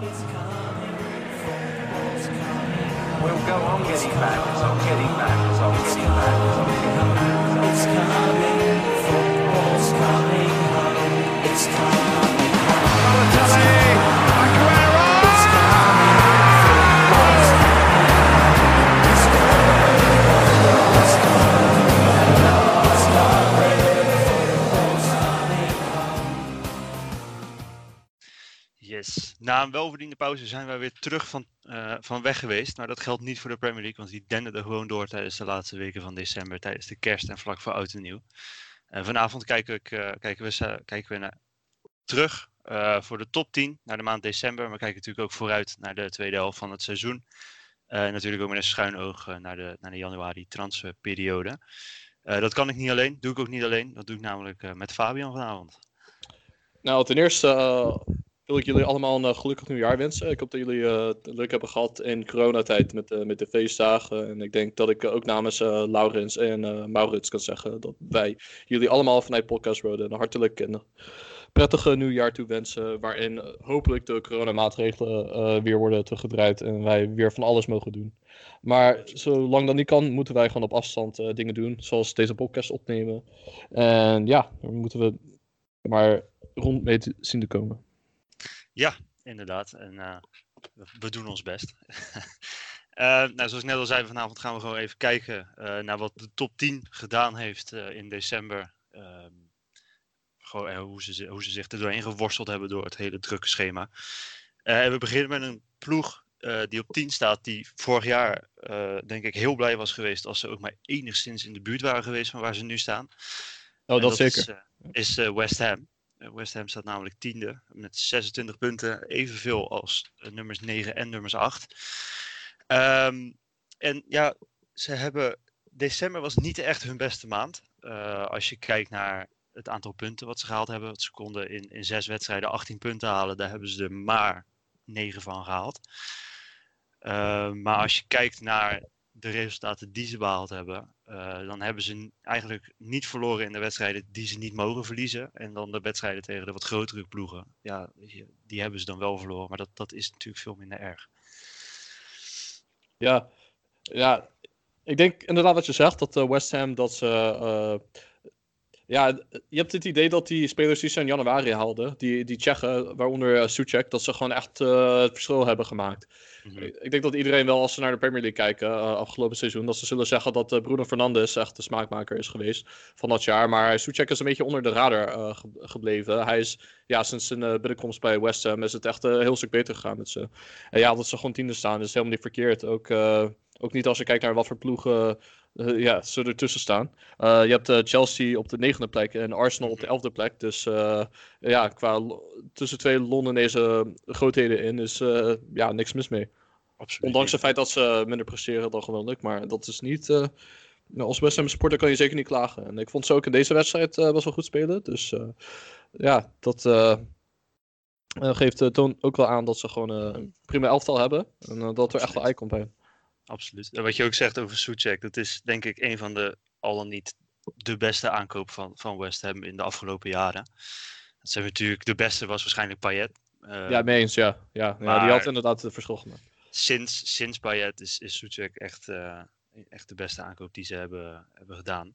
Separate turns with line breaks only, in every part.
We'll go on getting back, on getting back, on getting back, on getting back, it's on
Na een welverdiende pauze zijn wij weer terug van, eh, van weg geweest. Maar dat geldt niet voor de Premier League, want die denden gewoon door tijdens de laatste weken van december, tijdens de kerst en vlak voor oud en nieuw. En vanavond kijken, ik, eh, kijken we, kijken we naar, terug eh, voor de top 10 naar de maand december. Maar we kijken natuurlijk ook vooruit naar de tweede helft van het seizoen. En natuurlijk ook met een schuin oog naar, de, naar de januari transferperiode. Dat kan ik niet alleen, doe ik ook niet alleen. Dat doe ik namelijk met Fabian vanavond.
Nou, ten eerste wil ik jullie allemaal een eh, gelukkig nieuwjaar wensen. Ik hoop dat jullie eh, het leuk hebben gehad in coronatijd met, eh, met de feestdagen. En ik denk dat ik ook namens Laurens en Maurits kan zeggen dat wij jullie allemaal vanuit Podcast Road een hartelijk en prettige nieuwjaar toewensen. Waarin eh, hopelijk de coronamaatregelen eh, weer worden teruggedraaid en wij weer van alles mogen doen. Maar zolang dat niet kan, moeten wij gewoon op afstand dingen doen. Zoals deze podcast opnemen. En ja, daar moeten we maar rond mee te zien te komen.
Inderdaad, en eh, we, doen ons best. Eh, nou, zoals ik net al zei, vanavond gaan we gewoon even kijken eh, naar wat de top 10 gedaan heeft in december. Ehm, gewoon, hoe, ze, hoe ze zich er doorheen geworsteld hebben door het hele drukke schema. En we beginnen met een ploeg die op 10 staat, die vorig jaar denk ik heel blij was geweest als ze ook maar enigszins in de buurt waren geweest van waar ze nu staan.
Oh,
En
dat, zeker.
Is, is West Ham. Eh, West Ham staat namelijk tiende met 26 punten, evenveel als eh, nummers 9 en nummers 8. Ehm, en ja, ze hebben. December was niet echt hun beste maand. Eh, als je kijkt naar het aantal punten wat ze gehaald hebben. Ze konden in, in zes wedstrijden 18 punten halen. Daar hebben ze er maar 9 van gehaald. Ehm, maar als je kijkt naar de resultaten die ze behaald hebben, eh, dan hebben ze eigenlijk niet verloren in de wedstrijden die ze niet mogen verliezen. En dan de wedstrijden tegen de wat grotere ploegen. Ja, die, hebben ze dan wel verloren, maar dat, dat is natuurlijk veel minder erg.
Ja, ja, ik denk inderdaad wat je zegt, dat eh, West Ham, dat ze... ja, je hebt het idee dat die spelers die ze in januari haalden, die, die Tsjechen, waaronder uh, Suchek, dat ze gewoon echt eh, het verschil hebben gemaakt.
Mhm.
Ik ik denk dat iedereen wel, als ze naar de Premier League kijken, eh, afgelopen seizoen, dat ze zullen zeggen dat Bruno Fernandes echt de smaakmaker is geweest van dat jaar. Maar Suchek is een beetje onder de radar ge- gebleven. Hij is, ja, sinds zijn binnenkomst bij West Ham is het echt een heel stuk beter gegaan met ze. En ja, dat ze gewoon tiende staan is helemaal niet verkeerd. Ook, ook niet als je kijkt naar wat voor ploegen eh, ja, ze ertussen staan. Eh, je hebt eh, Chelsea op de negende plek en Arsenal op de elfde plek. Dus ja, qua tussen twee Londonese grootheden in is ja, niks mis mee.
Absoluut.
Ondanks het feit dat ze minder presteren dan gewoonlijk. Maar dat is niet. nou, als West Ham supporter kan je zeker niet klagen. En ik vond ze ook in deze wedstrijd best wel goed spelen. Dus ja, dat geeft toon ook wel aan dat ze gewoon een prima elftal hebben. En dat er echt wel komt bij.
Absoluut. En wat je ook zegt over Suchek, dat is denk ik een van de, al dan niet de beste aankoop van, van West Ham in de afgelopen jaren. Dat zijn natuurlijk, de beste was waarschijnlijk Payet. Eh,
ja, mee eens, ja. ja, ja die
maar-
had inderdaad het verschil gemaakt.
sinds, sinds Payet is, is Suchek echt, eh, echt de beste aankoop die ze hebben, hebben gedaan.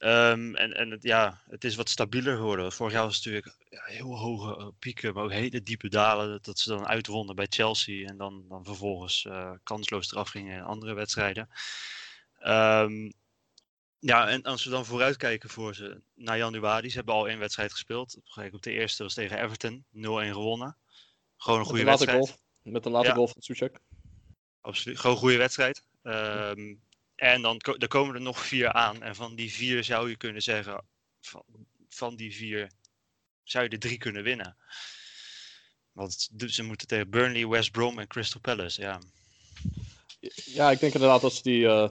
Ehm, en en het, ja, het is wat stabieler geworden. Vorig jaar was het natuurlijk ja, heel hoge eh, pieken, maar ook hele diepe dalen. Dat, dat ze dan uitwonnen bij Chelsea en dan, dan vervolgens eh, kansloos eraf gingen in andere wedstrijden. Ehm, ja, en als we dan vooruitkijken voor ze naar januari, ze hebben al één wedstrijd gespeeld. Op de eerste was tegen Everton, 0-1 gewonnen. Gewoon een
Met
goede wedstrijd.
goal. Met een late
Ja.
goal van Suchek.
Absoluut. Gewoon een goede wedstrijd. En dan er komen er nog vier aan. En van die vier zou je kunnen zeggen, van, van die vier zou je er drie kunnen winnen. Want ze moeten tegen Burnley, West Brom en Crystal Palace. Ja,
Ja, ik denk inderdaad dat ze, die, eh,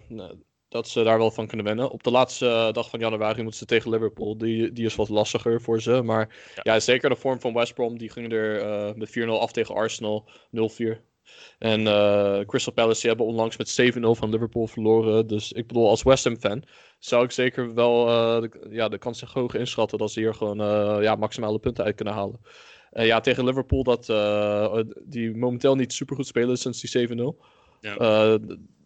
dat ze daar wel van kunnen winnen. Op de laatste eh, dag van januari moeten ze tegen Liverpool. Die, die is wat lastiger voor ze. Maar
Ja.
ja, zeker de vorm van West Brom. Die ging er eh, met 4-0 af tegen Arsenal. 0-4. En eh, Crystal Palace die hebben onlangs met 7-0 van Liverpool verloren. Dus ik bedoel, als West Ham fan zou ik zeker wel eh, de, ja, de kans hoog inschatten dat ze hier gewoon eh, ja, maximale punten uit kunnen halen. Eh, ja, tegen Liverpool, dat, die momenteel niet super goed spelen sinds die 7-0.
Ja.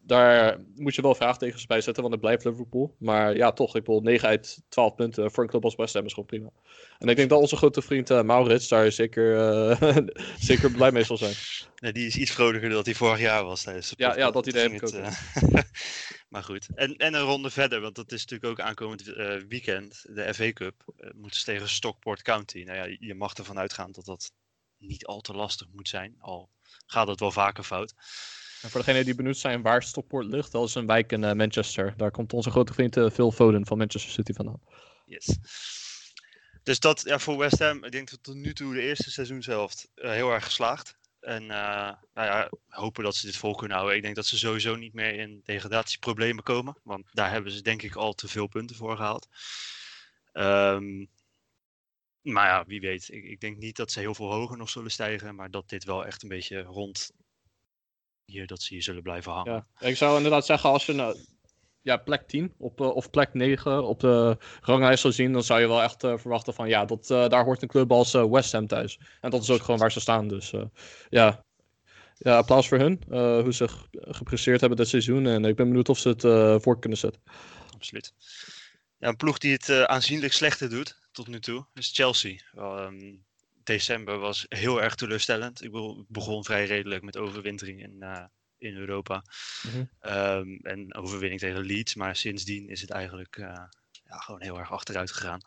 Daar moet je wel vraagtekens bij zetten, want het blijft Liverpool. Maar ja, toch, ik bedoel, 9 uit 12 punten voor een club als West Ham is gewoon prima. En ik denk dat onze grote vriend eh, Maurits daar zeker, eh, zeker blij mee zal zijn.
Nee, die is iets vrolijker dan hij vorig jaar was tijdens de
Ja, ja, dat idee heb ik
het, eh, maar goed. En, en een ronde verder, want dat is natuurlijk ook aankomend weekend. De FA Cup moeten ze tegen Stockport County. Nou ja, je mag ervan uitgaan dat dat niet al te lastig moet zijn. Al gaat het wel vaker fout.
En voor degenen die benieuwd zijn waar Stockport ligt, dat is een wijk in eh, Manchester. Daar komt onze grote vriend eh, Phil Foden van Manchester City vandaan.
Yes. Dus dat ja, voor West Ham, ik denk dat tot nu toe de eerste seizoenshelft eh heel erg geslaagd. En nou ja, hopen dat ze dit vol kunnen houden. Ik denk dat ze sowieso niet meer in degradatieproblemen komen. Want daar hebben ze denk ik al te veel punten voor gehaald. Ehm, maar ja, wie weet. Ik, ik denk niet dat ze heel veel hoger nog zullen stijgen. Maar dat dit wel echt een beetje rond hier, dat ze hier zullen blijven hangen.
Ja, ik zou inderdaad zeggen, als je nou, ja, plek 10 op, eh, of plek 9 op de ranglijst zou zien, dan zou je wel echt eh, verwachten van ja, dat, eh, daar hoort een club als West Ham thuis. En dat is ook gewoon waar ze staan. Dus ja. ja, applaus voor hun. hoe ze ge- gepresteerd hebben dit seizoen. En ik ben benieuwd of ze het eh, voor kunnen zetten.
absoluut. Ja, een ploeg die het aanzienlijk slechter doet tot nu toe is Chelsea. Ehm, december was heel erg teleurstellend. Ik begon vrij redelijk met overwintering in, eh, in Europa.
Mhm.
Ehm, en overwinning tegen Leeds. Maar sindsdien is het eigenlijk eh, ja, gewoon heel erg achteruit gegaan.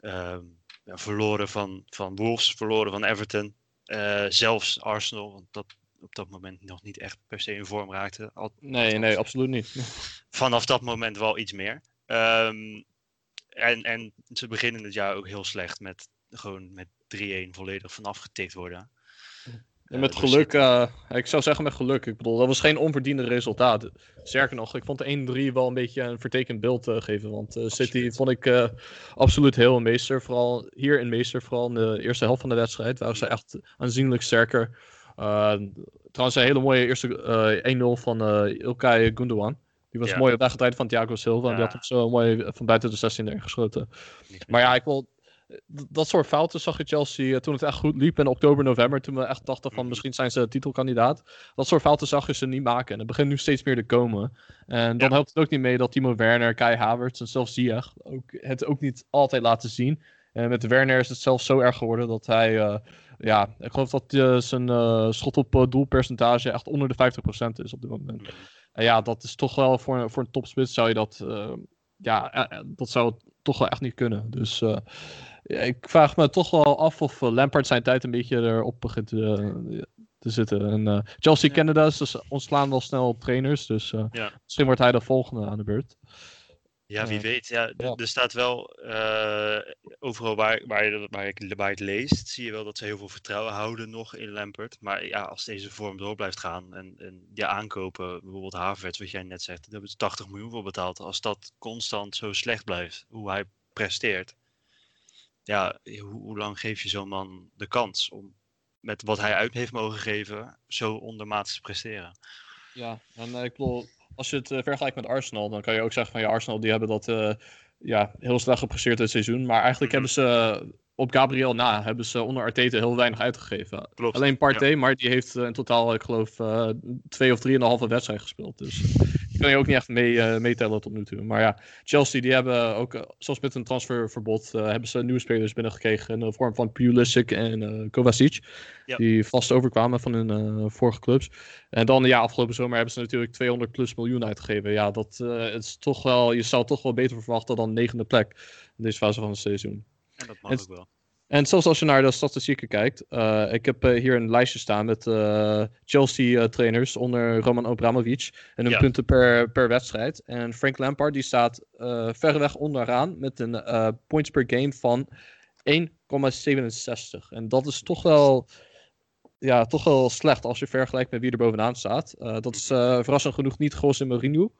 Ehm, ja, verloren van, van Wolves, verloren van Everton. eh, zelfs Arsenal, want dat op dat moment nog niet echt per se in vorm raakte. Al,
Nee, nee, absoluut niet.
vanaf dat moment wel iets meer. Ehm, en, en ze beginnen het jaar ook heel slecht met gewoon met 3-1 volledig vanaf getikt worden.
En met
Eh, door
geluk, eh, ik zou zeggen met geluk. Ik bedoel, dat was geen onverdiende resultaat. Sterker nog, ik vond de 1-3 wel een beetje een vertekend beeld eh, geven. Want City vond ik absoluut heel een meester. Vooral hier in meester, vooral in de eerste helft van de wedstrijd, waren ze echt aanzienlijk sterker. Uh, trouwens, een hele mooie eerste eh 1-0 van eh Ilkay Gundogan. Die was
Ja.
mooi weggedraaid van Thiago Silva. En die had hem zo mooi van buiten de 16 erin geschoten. Maar ja, ik wil. Dat soort fouten zag je Chelsea eh, toen het echt goed liep in oktober, november. Toen we echt dachten van
Mhm.
misschien zijn ze titelkandidaat. Dat soort fouten zag je ze niet maken. En het begint nu steeds meer te komen. En dan
Ja.
helpt het ook niet mee dat Timo Werner, Kai Havertz en zelfs Ziyech ook, het ook niet altijd laten zien. En met Werner is het zelfs zo erg geworden dat hij... eh, ja, ik geloof dat eh, zijn schot op doelpercentage echt onder de 50% is op dit moment.
Mhm.
En ja, dat is toch wel voor, een- voor een topspits zou je dat... ja, dat zou toch wel echt niet kunnen. Dus eh, ik vraag me toch wel af of eh, Lampard zijn tijd een beetje erop begint te, te zitten. En eh, Chelsea
Ja.
Canada is dus ontslaan wel snel trainers. Dus eh,
Ja.
misschien wordt hij de volgende aan de beurt.
Ja, wie weet. Ja. Er staat wel eh, overal waar, waar, waar, ik, waar het leest, zie je wel dat ze heel veel vertrouwen houden nog in Lampert. Maar ja, als deze vorm door blijft gaan en, en die aankopen, bijvoorbeeld Havertz, wat jij net zegt, daar hebben ze 80 miljoen voor betaald. Als dat constant zo slecht blijft, hoe hij presteert, ja, hoe, hoe lang geef je zo'n man de kans om met wat hij uit heeft mogen geven, zo ondermaats te presteren?
Ja, en eh, ik bedoel, als je het eh, vergelijkt met Arsenal, dan kan je ook zeggen van ja, Arsenal die hebben dat eh, ja, heel slecht gepresteerd dit seizoen. Maar eigenlijk
Mhm.
hebben ze eh, op Gabriel na, hebben ze onder Arteta heel weinig uitgegeven.
Klopt.
Alleen Partey, maar die heeft in totaal, ik geloof, twee of drieënhalve wedstrijd gespeeld. Dus die kan je ook niet echt mee, eh, meetellen tot nu toe. Maar ja, Chelsea die hebben ook, eh, zoals met een transferverbod, eh, hebben ze nieuwe spelers binnengekregen in de vorm van Pulisic en eh Kovacic. Die vast overkwamen van hun vorige clubs. En dan, ja, afgelopen zomer hebben ze natuurlijk 200 plus miljoen uitgegeven. Ja, dat is toch wel, je zou toch wel beter verwachten dan negende plek in deze fase van het seizoen.
En dat mag ook wel.
En zelfs als je naar de statistieken kijkt, eh, ik heb eh, hier een lijstje staan met eh, Chelsea-trainers onder Roman Abramovich en hun
Ja.
punten per, per wedstrijd. En Frank Lampard die staat verreweg onderaan met een points per game van 1,67. En dat is toch wel, ja, toch wel slecht als je vergelijkt met wie er bovenaan staat. Eh, dat is eh, verrassend genoeg niet Jose Mourinho.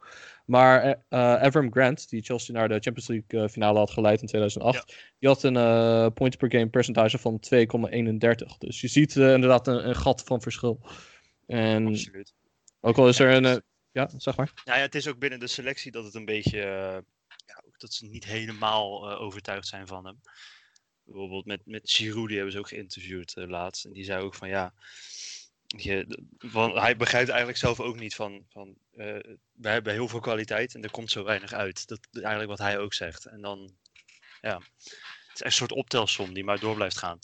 Maar eh, Avram Grant, die Chelsea naar de Champions League finale had geleid in 2008, die had een points per game percentage van 2,31. Dus je ziet inderdaad een, een gat van verschil. En
Absoluut.
ook al is er een. ja, zeg maar.
Nou ja, het is ook binnen de selectie dat het een beetje. ja, dat ze niet helemaal overtuigd zijn van hem. Bijvoorbeeld met, met Giroud, die hebben ze ook geïnterviewd eh, laatst. En die zei ook van ja, je, van, hij begrijpt eigenlijk zelf ook niet van, van uh, wij hebben heel veel kwaliteit en er komt zo weinig uit. Dat is eigenlijk wat hij ook zegt. En dan, ja, het is een soort optelsom die maar door blijft gaan.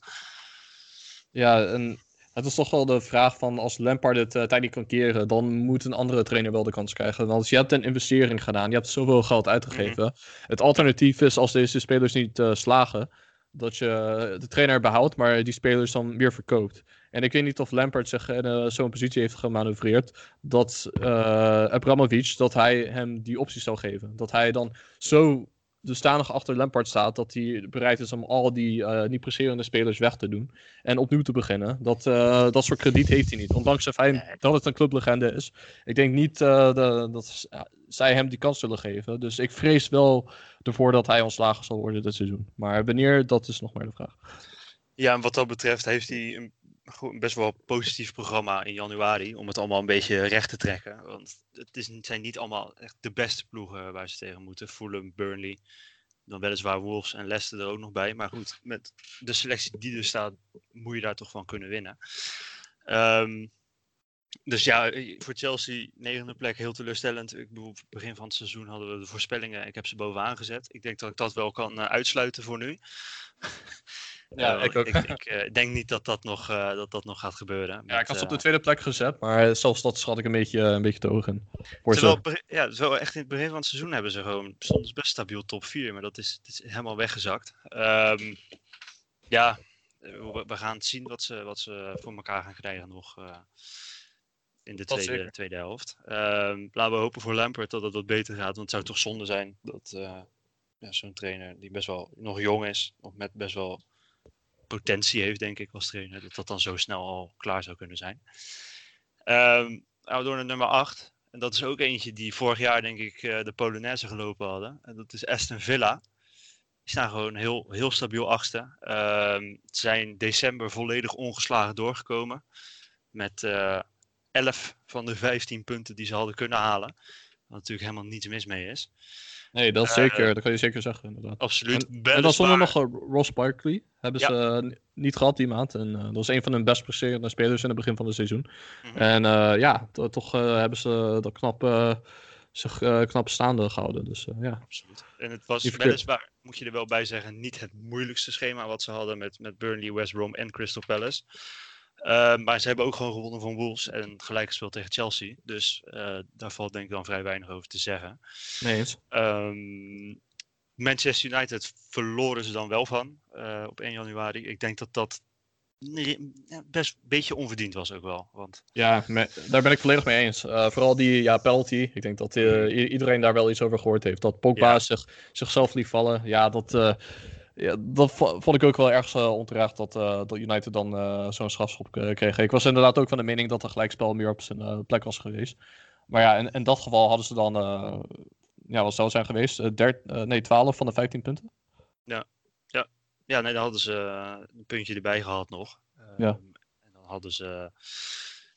Ja, en het is toch wel de vraag van als Lampard het uh, tijd niet kan keren, dan moet een andere trainer wel de kans krijgen. Want je hebt een investering gedaan, je hebt zoveel geld uitgegeven. Mm -hmm. Het alternatief is als deze spelers niet uh, slagen, dat je de trainer behoudt, maar die spelers dan weer verkoopt. En ik weet niet of Lampard zich in uh, zo'n positie heeft gemanoeuvreerd dat uh, Abramovic, dat hij hem die optie zou geven. Dat hij dan zo de stanig achter Lampard staat, dat hij bereid is om al die uh, niet presserende spelers weg te doen en opnieuw te beginnen. Dat, dat soort krediet heeft hij niet, ondanks het feit dat het een clublegende is. Ik denk niet de, dat zij hem die kans zullen geven. Dus ik vrees wel ervoor dat hij ontslagen zal worden dit seizoen. Maar wanneer, dat is nog maar de vraag.
Ja, en wat dat betreft heeft hij een best wel positief programma in januari. Om het allemaal een beetje recht te trekken. Want het is, zijn niet allemaal echt de beste ploegen waar ze tegen moeten. Fulham, Burnley. Dan weliswaar Wolves en Leicester er ook nog bij. Maar goed, met de selectie die er staat, moet je daar toch van kunnen winnen. Um, dus ja, voor Chelsea, negende plek, heel teleurstellend. Ik bedoel, begin van het seizoen hadden we de voorspellingen. Ik heb ze bovenaan gezet. Ik denk dat ik dat wel kan uh, uitsluiten voor nu.
Ja, uh, ik ook.
Ik, ik uh, denk niet dat dat nog, uh, dat dat nog gaat gebeuren.
Ja, ik had ze op de tweede plek gezet, maar zelfs dat schat ik een beetje, een beetje te hoog in.
Terwijl, ja, zo echt in het begin van het seizoen hebben ze gewoon, soms best stabiel top 4, maar dat is, is helemaal weggezakt. Um, ja, we, we, gaan zien wat ze, wat ze voor elkaar gaan krijgen nog in de tweede, tweede helft. Um, laten we hopen voor Lampert dat het wat beter gaat, want het zou toch zonde zijn dat ja, zo'n trainer die best wel nog jong is, of met best wel potentie heeft, denk ik, als trainer. Dat dat dan zo snel al klaar zou kunnen zijn. Um, nou, door naar nummer 8. En dat is ook eentje die vorig jaar, denk ik, de Polonaise gelopen hadden. En dat is Aston Villa. Die staan gewoon heel, heel stabiel achtste. Um, zijn december volledig ongeslagen doorgekomen. Met uh, 11 van de 15 punten die ze hadden kunnen halen. Wat natuurlijk helemaal niets mis mee is.
Nee, dat, is uh, zeker, dat kan je zeker zeggen, inderdaad.
Absoluut.
En, en dan zonder nog uh, Ross Barkley. Hebben ja. ze uh, niet gehad die maand. En dat was een van hun best presterende spelers in het begin van het seizoen. Mm -hmm. En ja, to toch hebben ze dat knap, zich knap staande gehouden. Dus ja.
Absoluut. En het was weliswaar, moet je er wel bij zeggen, niet het moeilijkste schema wat ze hadden met, met Burnley, West Brom en Crystal Palace. Uh, maar ze hebben ook gewoon gewonnen van Wolves en gelijk gespeeld tegen Chelsea. Dus uh, daar valt denk ik dan vrij weinig over te zeggen.
Nee.
Um, Manchester United verloren ze dan wel van uh, op 1 januari. Ik denk dat dat best een beetje onverdiend was ook wel. Want...
Ja, me, daar ben ik volledig mee eens. vooral die ja, penalty. Ik denk dat iedereen daar wel iets over gehoord heeft. Dat Pogba ja. zich, zichzelf liet vallen. Ja, dat ja, dat vond ik ook wel erg uh, onterecht dat, uh, dat United dan uh, zo'n strafschop kreeg. Ik was inderdaad ook van de mening dat er gelijkspel meer op zijn plek was geweest. Maar ja, in, in dat geval hadden ze dan, ja, wat zou het zijn geweest? Der, nee, 12 van de 15 punten.
Ja, ja. ja nee, dan hadden ze een puntje erbij gehad nog.
ja.
En dan hadden ze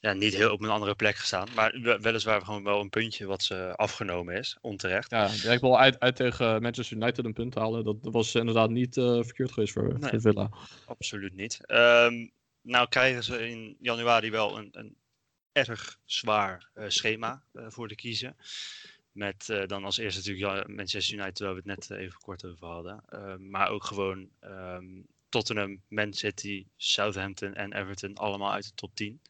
ja, niet heel op een andere plek gestaan. Maar weliswaar gewoon wel een puntje wat ze afgenomen is, onterecht.
Ja, ik wil uit, uit tegen Manchester United een punt halen. Dat was inderdaad niet uh, verkeerd geweest voor, nee, voor Villa.
Absoluut niet. Um, nou krijgen ze in januari wel een, een erg zwaar uh, schema uh, voor te kiezen. Met dan als eerste natuurlijk Manchester United, waar we het net even kort over hadden. Ehm, maar ook gewoon um, Tottenham, Man City, Southampton en Everton allemaal uit de top 10.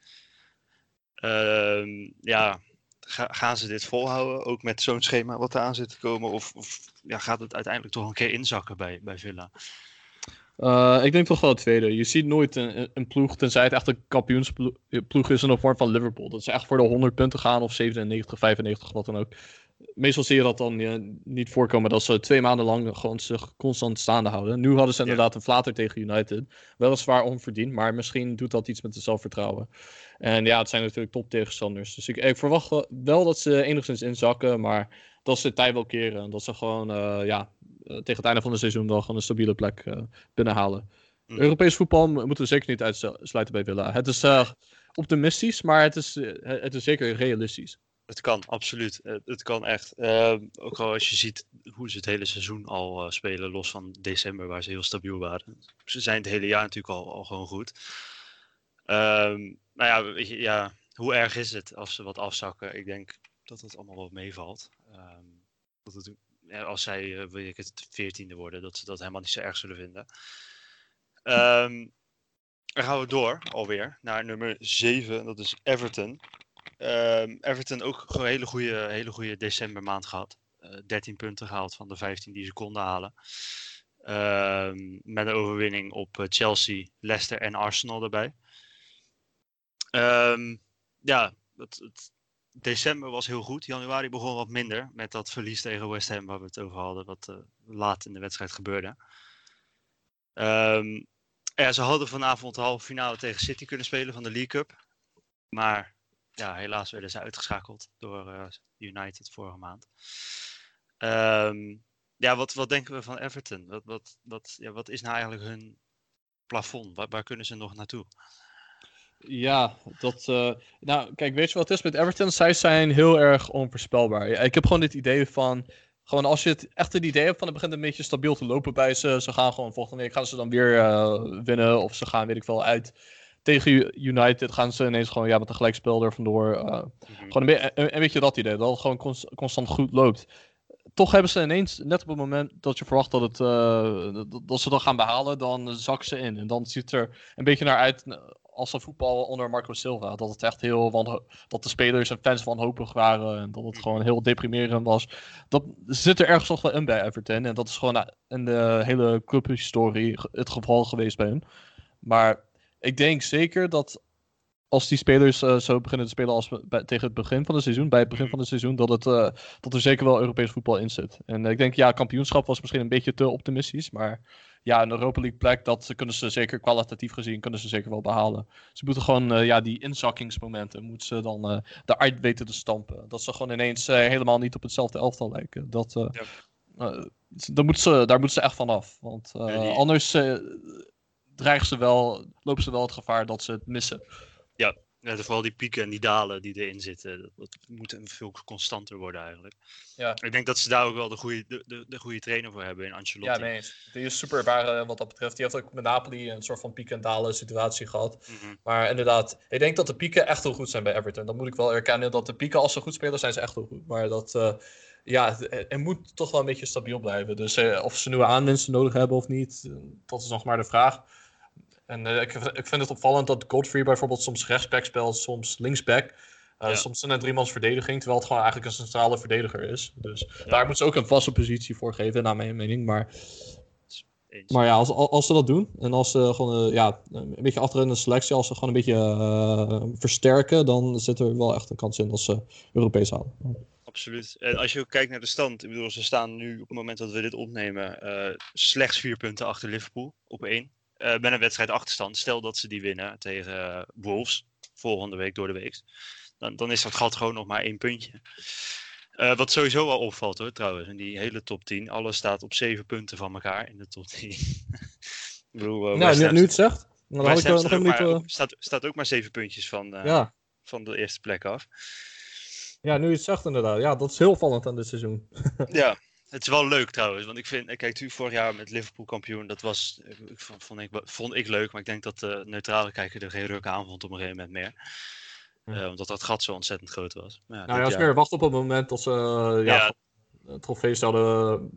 Uh, ja, ga, gaan ze dit volhouden? Ook met zo'n schema wat eraan zit te komen? Of, of ja, gaat het uiteindelijk toch een keer inzakken bij, bij Villa?
Uh, ik denk toch wel het tweede. Je ziet nooit een, een ploeg, tenzij het echt een kampioensploeg is in de vorm van Liverpool. Dat ze echt voor de 100 punten gaan of 97, 95, wat dan ook. Meestal zie je dat dan ja, niet voorkomen dat ze twee maanden lang gewoon zich constant staande houden. Nu hadden ze inderdaad een flater tegen United. Weliswaar onverdiend, maar misschien doet dat iets met het zelfvertrouwen. En ja, het zijn natuurlijk top tegenstanders. Dus ik, ik verwacht wel dat ze enigszins inzakken, maar dat ze de tijd wel keren. En dat ze gewoon uh, ja, tegen het einde van het seizoen wel gewoon een stabiele plek uh, binnenhalen. Mm. Europees voetbal moeten we zeker niet uitsluiten bij Villa. Het is uh, optimistisch, maar het is, het is zeker realistisch.
Het kan, absoluut. Het, het kan echt. Ehm, ook al als je ziet hoe ze het hele seizoen al eh, spelen, los van december, waar ze heel stabiel waren. Ze zijn het hele jaar natuurlijk al, al gewoon goed. Ehm nou ja, ja, hoe erg is het als ze wat afzakken? Ik denk dat het allemaal wel meevalt. Ehm, dat het, als zij, eh, weet ik het, veertiende worden, dat ze dat helemaal niet zo erg zullen vinden. Ehm dan gaan we door alweer naar nummer 7, dat is Everton. Ehm, Everton ook een hele goede, hele goede decembermaand gehad. Eh 13 punten gehaald van de 15 die ze konden halen. Ehm, met een overwinning op eh, Chelsea, Leicester en Arsenal erbij. Ehm, ja, het, het, december was heel goed. Januari begon wat minder met dat verlies tegen West Ham waar we het over hadden, wat eh, laat in de wedstrijd gebeurde. Ja, ze hadden vanavond de halve finale tegen City kunnen spelen van de League Cup. Maar ja, helaas werden ze uitgeschakeld door eh, United vorige maand. Ehm, ja, wat, wat denken we van Everton? Wat, wat, wat, ja, wat is nou eigenlijk hun plafond? Waar, waar kunnen ze nog naartoe?
Ja, dat. eh, nou, kijk, weet je wat het is met Everton? Zij zijn heel erg onvoorspelbaar. Ik heb gewoon dit idee van. Gewoon als je het echt het idee hebt van het begint een beetje stabiel te lopen bij ze. Ze gaan gewoon volgende week gaan ze dan weer eh, winnen. Of ze gaan, weet ik wel, uit. Tegen United gaan ze ineens gewoon ja, met een gelijkspel er vandoor. eh,
Mhm.
gewoon een, een, een beetje dat idee. Dat het gewoon cons- constant goed loopt. Toch hebben ze ineens, net op het moment dat je verwacht dat, het, eh, dat, dat ze dat gaan behalen, dan zakken ze in. En dan ziet het er een beetje naar uit eh, als een voetbal onder Marco Silva. Dat het echt heel dat de spelers en fans wanhopig waren. En dat het gewoon heel deprimerend was. Dat zit er ergens nog wel in bij Everton. En dat is gewoon in de hele clubhistorie het geval geweest bij hun. Maar ik denk zeker dat als die spelers eh, zo beginnen te spelen als bij, tegen het begin van het seizoen, bij het begin van het seizoen, dat, het, eh, dat er zeker wel Europees voetbal in zit. En ik denk, ja, kampioenschap was misschien een beetje te optimistisch, maar ja, een Europa League plek, dat kunnen ze zeker kwalitatief gezien, kunnen ze zeker wel behalen. Ze moeten gewoon, eh, ja, die inzakkingsmomenten, moeten ze dan eruit weten te stampen. Dat ze gewoon ineens helemaal niet op hetzelfde elftal lijken. Dat,
Ja.
daar, moeten ze, daar moeten ze echt van af. Want
Ja, die-
anders dreigen ze wel, lopen ze wel het gevaar dat ze het missen.
Ja, vooral die pieken en die dalen die erin zitten, dat, dat moet een veel constanter worden eigenlijk.
Ja.
Ik denk dat ze daar ook wel de goede, de, de, de goede trainer voor hebben in Ancelotti.
Ja, nee. Die is super ervaren wat dat betreft. Die heeft ook met Napoli een soort van piek- en dalen situatie gehad.
Mhm.
Maar inderdaad, ik denk dat de pieken echt heel goed zijn bij Everton. Dat moet ik wel erkennen. Dat de pieken, als ze goed spelen, zijn ze echt heel goed. Maar dat, eh, ja, het, het moet toch wel een beetje stabiel blijven. Dus eh, of ze nieuwe aanwinsten nodig hebben of niet, eh, dat is nog maar de vraag. En eh, ik, ik vind het opvallend dat Godfrey bijvoorbeeld soms rechtsback speelt, soms linksback. Eh,
Ja.
Soms in een driemans verdediging, terwijl het gewoon eigenlijk een centrale verdediger is. Dus
Ja.
daar moeten ze ook een vaste positie voor geven, naar mijn mening. Maar
Eens.
maar ja, als, als ze dat doen en als ze gewoon eh, ja, een beetje achter in de selectie, als ze gewoon een beetje eh, versterken, dan zit er wel echt een kans in dat ze Europees halen.
Absoluut. En als je ook kijkt naar de stand, ik bedoel, ze staan nu op het moment dat we dit opnemen eh, slechts vier punten achter Liverpool op één. Eh met een wedstrijd achterstand. Stel dat ze die winnen tegen eh, Wolves volgende week door de week. Dan, dan is dat gat gewoon nog maar één puntje. Eh, wat sowieso wel opvalt hoor, trouwens, in die hele top 10. Alles staat op zeven punten van elkaar in de top 10. ik bedoel,
Nou, nu, het zegt, dan had ik wel nog
staat, ook
helemaal
maar,
niet...
staat, staat ook maar zeven puntjes van,
ja.
van de eerste plek af.
ja, nu het zegt inderdaad. Ja, dat is heel vallend aan dit seizoen.
Ja, het is wel leuk trouwens. Want ik vind, kijk, natuurlijk vorig jaar met Liverpool kampioen, dat was, eh, ik vond, ik, vond ik leuk. Maar ik denk dat de neutrale kijker er geen ruk aan vond op een gegeven moment meer.
Ja.
Eh, omdat dat gat zo ontzettend groot was. Maar ja,
Nou ja, als meer wacht op het moment dat ze eh, ja,
Ja.
het trofee zouden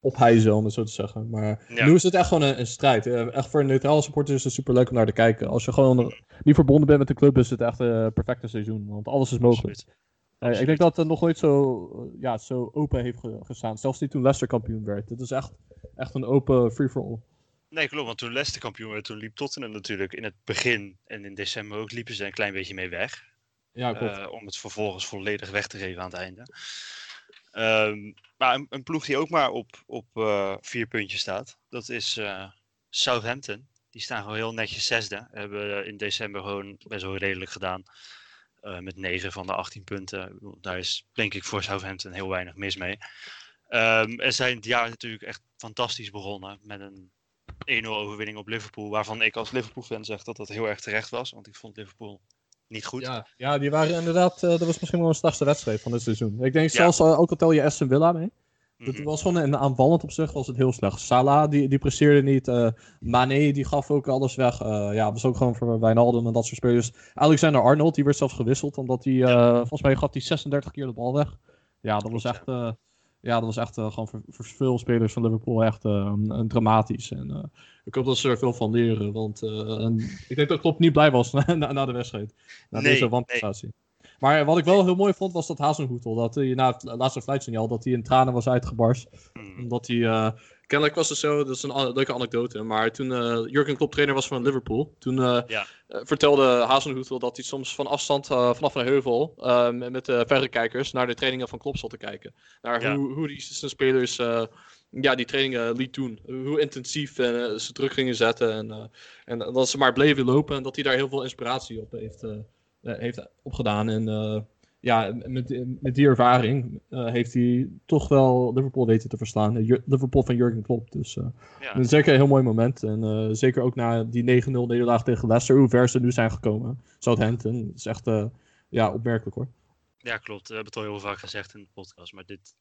ophijzen, om het zo te zeggen. Maar
Ja.
nu is het echt gewoon een, een strijd. Eh, Echt voor een neutrale supporter is het super leuk om naar te kijken. Als je gewoon niet verbonden bent met de club, is het echt een perfecte seizoen. Want alles is mogelijk.
Absoluut.
Eh, ik denk dat het nog nooit zo, eh, ja, zo open heeft ge- gestaan. Zelfs niet toen Leicester kampioen werd. Het is echt, echt een open free-for-all.
Nee, klopt. Want toen Leicester kampioen werd, toen liep Tottenham natuurlijk in het begin en in december ook, liepen ze een klein beetje mee weg.
Ja, klopt.
Eh, om het vervolgens volledig weg te geven aan het einde. Ehm, maar een, een ploeg die ook maar op, op vier puntjes staat, dat is Southampton. Die staan gewoon heel netjes zesde. Hebben in december gewoon best wel redelijk gedaan. Eh, met 9 van de 18 punten. Daar is denk ik voor Southampton heel weinig mis mee. Ehm en zijn het jaar natuurlijk echt fantastisch begonnen. Met een 1-0 overwinning op Liverpool. Waarvan ik als Liverpool fan zeg dat dat heel erg terecht was. Want ik vond Liverpool niet goed.
Ja, ja, die waren inderdaad. eh, dat was misschien wel een slechtste wedstrijd van dit seizoen. Ik denk
Ja.
zelfs, eh, ook al tel je Aston Villa mee.
Mhm.
Het was gewoon een aanvallend op zich was het heel slecht. Salah die, die presteerde niet. eh Mane die gaf ook alles weg. Eh, ja, was ook gewoon voor Wijnaldum en dat soort spelers. Alexander Arnold die werd zelfs gewisseld omdat hij eh, volgens mij gaf hij 36 keer de bal weg. Ja, dat was echt. ja, dat was echt gewoon voor, voor veel spelers van Liverpool echt een dramatisch. En ik hoop dat ze er veel van leren. Want ik denk dat Klopp niet blij was na, na, na de wedstrijd. Na
Nee,
deze wanprestatie. Maar wat ik wel heel mooi vond was dat Hazenhoetel, dat hij na het laatste fluitsignaal, dat hij in tranen was uitgebarst
Mhm.
omdat hij. eh, kennelijk was het zo, dat is een leuke anekdote. Maar toen eh Jurgen Klopp trainer was van Liverpool. Toen eh,
Ja.
vertelde Hazenhoetel dat hij soms van afstand, vanaf een heuvel. met de verrekijkers naar de trainingen van Klopp zat te kijken. Naar
Ja.
hoe, hoe die zijn spelers. ja, die trainingen liet doen. Hoe intensief ze terug gingen zetten. En, en dat ze maar bleven lopen. En dat hij daar heel veel inspiratie op heeft, eh, heeft opgedaan. En eh, ja, met, met die ervaring eh, heeft hij toch wel Liverpool weten te verslaan. Eh, Jur- Liverpool van Jurgen Klopp. Dus eh,
Ja.
zeker een heel mooi moment. En eh, zeker ook na die 9-0 nederlaag tegen Leicester, hoe ver ze nu zijn gekomen. Southampton, is echt eh, ja, opmerkelijk hoor.
Ja, klopt. We hebben het al heel vaak gezegd in de podcast. Maar dit,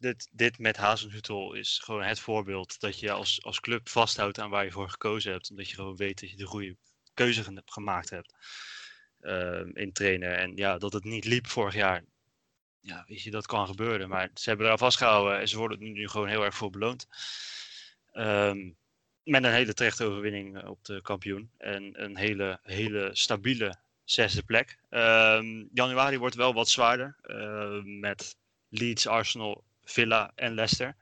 dit, dit met Hazenhutel is gewoon het voorbeeld dat je als, als club vasthoudt aan waar je voor gekozen hebt. Omdat je gewoon weet dat je de goede keuze ge- gemaakt hebt in trainen. En ja, dat het niet liep vorig jaar. Ja, weet je, dat kan gebeuren. Maar ze hebben eraan vastgehouden en ze worden nu gewoon heel erg voor beloond. Ehm, met een hele terechte overwinning eh, op de kampioen. En een hele, hele stabiele zesde plek. Ehm, januari wordt wel wat zwaarder. ehm, met Leeds, Arsenal, Villa en Leicester.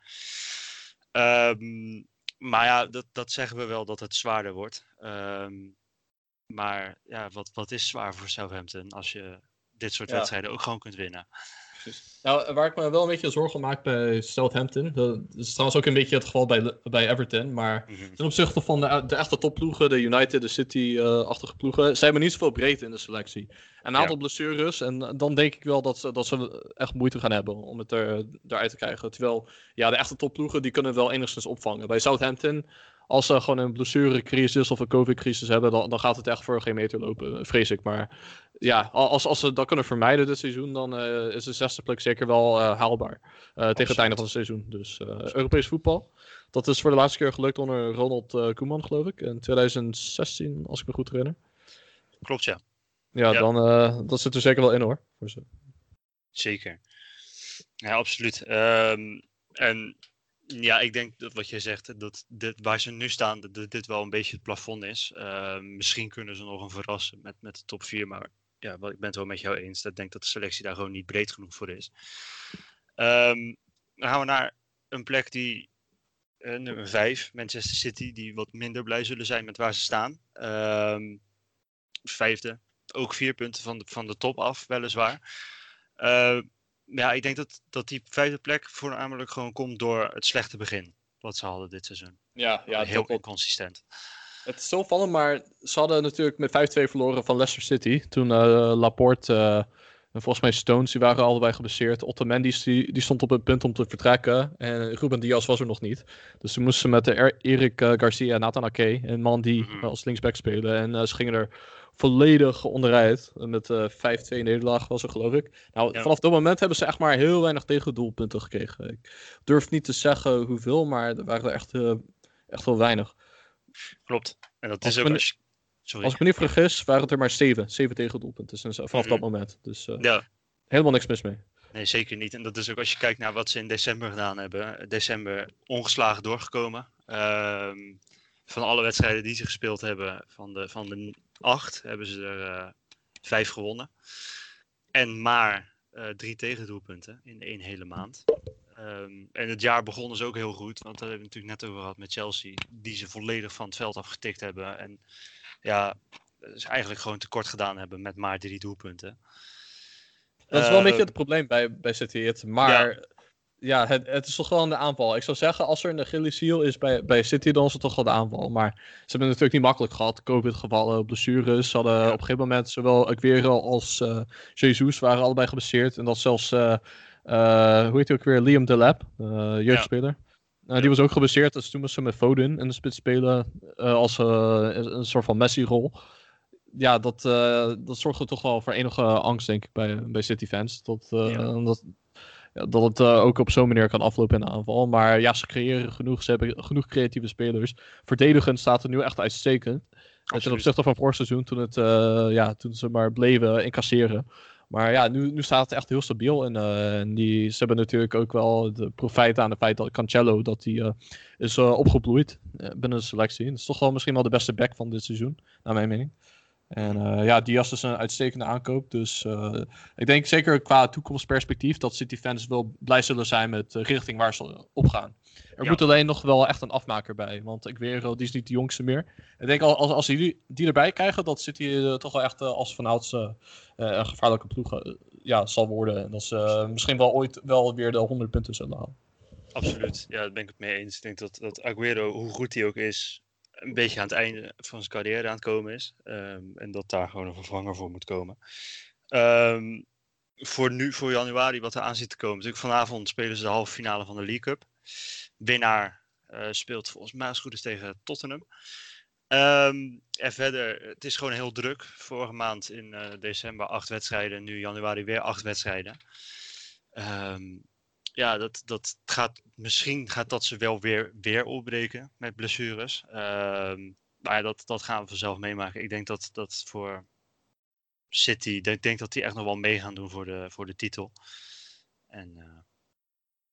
Ehm, maar ja, dat, dat zeggen we wel dat het zwaarder wordt. Ehm, maar ja, wat, wat is zwaar voor Southampton als je dit soort
Ja.
wedstrijden ook gewoon kunt winnen?
Nou, waar ik me wel een beetje zorgen om maak bij Southampton. Dat is trouwens ook een beetje het geval bij, bij Everton. Maar
Mhm.
ten opzichte van de, de echte topploegen, de United, de City-achtige ploegen, ze hebben niet zoveel breedte in de selectie. Een aantal blessures en dan denk ik wel dat ze, dat ze echt moeite gaan hebben om het er, eruit te krijgen. Terwijl, ja, de echte topploegen die kunnen wel enigszins opvangen. Bij Southampton, als ze gewoon een blessurecrisis of een covid-crisis hebben, dan, dan gaat het echt voor geen meter lopen, vrees ik. Maar ja, als, als ze dat kunnen vermijden dit seizoen, dan eh, is de zesde plek zeker wel eh, haalbaar. eh, tegen het einde van het seizoen. Dus Europees voetbal. Dat is voor de laatste keer gelukt onder Ronald Koeman, geloof ik. In 2016, als ik me goed herinner.
Klopt, ja.
Ja,
Ja.
dan dat zit er zeker wel in hoor. Voor ze.
Zeker. Ja, absoluut. Ehm, en ja, ik denk dat wat jij zegt, dat dit, waar ze nu staan, dat dit wel een beetje het plafond is. Ehm, misschien kunnen ze nog een verrassen met, met de top 4, maar ja, ik ben het wel met jou eens. Ik denk dat de selectie daar gewoon niet breed genoeg voor is. Ehm, dan gaan we naar een plek die, eh, nummer 5, Manchester City, die wat minder blij zullen zijn met waar ze staan. Ehm, vijfde, ook vier punten van de, van de top af, weliswaar. Eh, ja, ik denk dat, dat die vijfde plek voornamelijk gewoon komt door het slechte begin. Wat ze hadden dit seizoen.
Ja, ja
Heel inconsistent.
Het is zo vallen, maar ze hadden natuurlijk met 5-2 verloren van Leicester City. Toen eh, Laporte eh, en volgens mij Stones, die waren allebei geblesseerd. Otamendi die, die stond op het punt om te vertrekken. En Ruben Diaz was er nog niet. Dus ze moesten met de Er- Erik eh, Garcia en Nathan Ake, een man die
Mhm.
als linksback spelen. En eh, ze gingen er volledig onderuit. Met eh 5-2 nederlaag was er, geloof ik. Nou,
Ja.
vanaf dat moment hebben ze echt maar heel weinig tegendoelpunten gekregen. Ik durf niet te zeggen hoeveel, maar er waren er echt, eh, echt wel weinig.
Klopt. En dat is ook als Sorry.
Als ik me niet vergis, waren het er maar zeven. Zeven tegendoelpunten sinds, vanaf
Mhm.
dat moment. Dus eh,
Ja,
helemaal niks mis mee.
nee, zeker niet. En dat is ook als je kijkt naar wat ze in december gedaan hebben. December ongeslagen doorgekomen. Ehm, van alle wedstrijden die ze gespeeld hebben, van de, van de acht, hebben ze er eh, vijf gewonnen. En maar eh, drie tegendoelpunten in één hele maand. Ehm, en het jaar begon dus ook heel goed, want daar hebben we het natuurlijk net over gehad met Chelsea, die ze volledig van het veld afgetikt hebben. En ja, ze eigenlijk gewoon tekort gedaan hebben met maar drie doelpunten.
Dat is wel een beetje
Ehm,
het probleem bij, bij City. Het, maar ja, het, het is toch wel de aanval. Ik zou zeggen, als er een Achilleshiel is bij, bij City, dan is het toch wel de aanval. Maar ze hebben het natuurlijk niet makkelijk gehad. Covid-gevallen, blessures. Ze hadden
Ja.
op een gegeven moment zowel Aguero als eh Jesus waren allebei geblesseerd. En dat zelfs, eh, eh, hoe heet hij ook weer, Liam Delap, uh, jeugdspeler. Eh, Die was ook geblesseerd, dus toen ze met Foden in de spits spelen eh, als eh, een soort van Messi-rol. ja, dat, uh, dat zorgde toch wel voor enige angst, denk ik, bij, bij City-fans. Dat, ja. dat, ja, dat het ook op zo'n manier kan aflopen in de aanval. Maar ja, ze creëren genoeg. Ze hebben genoeg creatieve spelers. Verdedigend staat er nu echt uitstekend. Ten opzichte van vorig seizoen, toen, het, ja, toen ze maar bleven incasseren. Maar ja, nu, nu staat het echt heel stabiel. En, uh, en die, ze hebben natuurlijk ook wel de profijt aan het feit dat Cancelo dat die, uh, is uh, opgebloeid binnen de selectie. Dat is toch wel misschien wel de beste back van dit seizoen, naar mijn mening. En ja, Diaz is een uitstekende aankoop. Dus ik denk zeker qua toekomstperspectief dat City-fans wel blij zullen zijn met de richting waar ze op gaan. Er ja. moet alleen nog wel echt een afmaker bij. Want ik weer, die is niet de jongste meer. Ik denk als, als die, die erbij krijgen, dat City uh, toch wel echt als vanouds een gevaarlijke ploeg ja, zal worden. En dat ze misschien wel ooit wel weer de 100 punten zullen halen.
Absoluut, ja, daar ben ik het mee eens. Ik denk dat, dat Aguero, hoe goed hij ook is, een beetje aan het einde van zijn carrière aan het komen is. Um, en dat daar gewoon een vervanger voor moet komen. Um, voor nu, voor januari, wat er aan zit te komen. Natuurlijk vanavond spelen ze de halve finale van de League Cup winnaar uh, speelt volgens mij als goed is tegen Tottenham. Um, en verder, het is gewoon heel druk. Vorige maand in uh, december acht wedstrijden, nu januari weer acht wedstrijden. Ja, dat, dat gaat, misschien gaat dat ze wel weer, weer opbreken met blessures. Um, maar dat, dat gaan we vanzelf meemaken. Ik denk dat dat voor City, ik denk, dat die echt nog wel mee gaan doen voor de, voor de titel. En uh,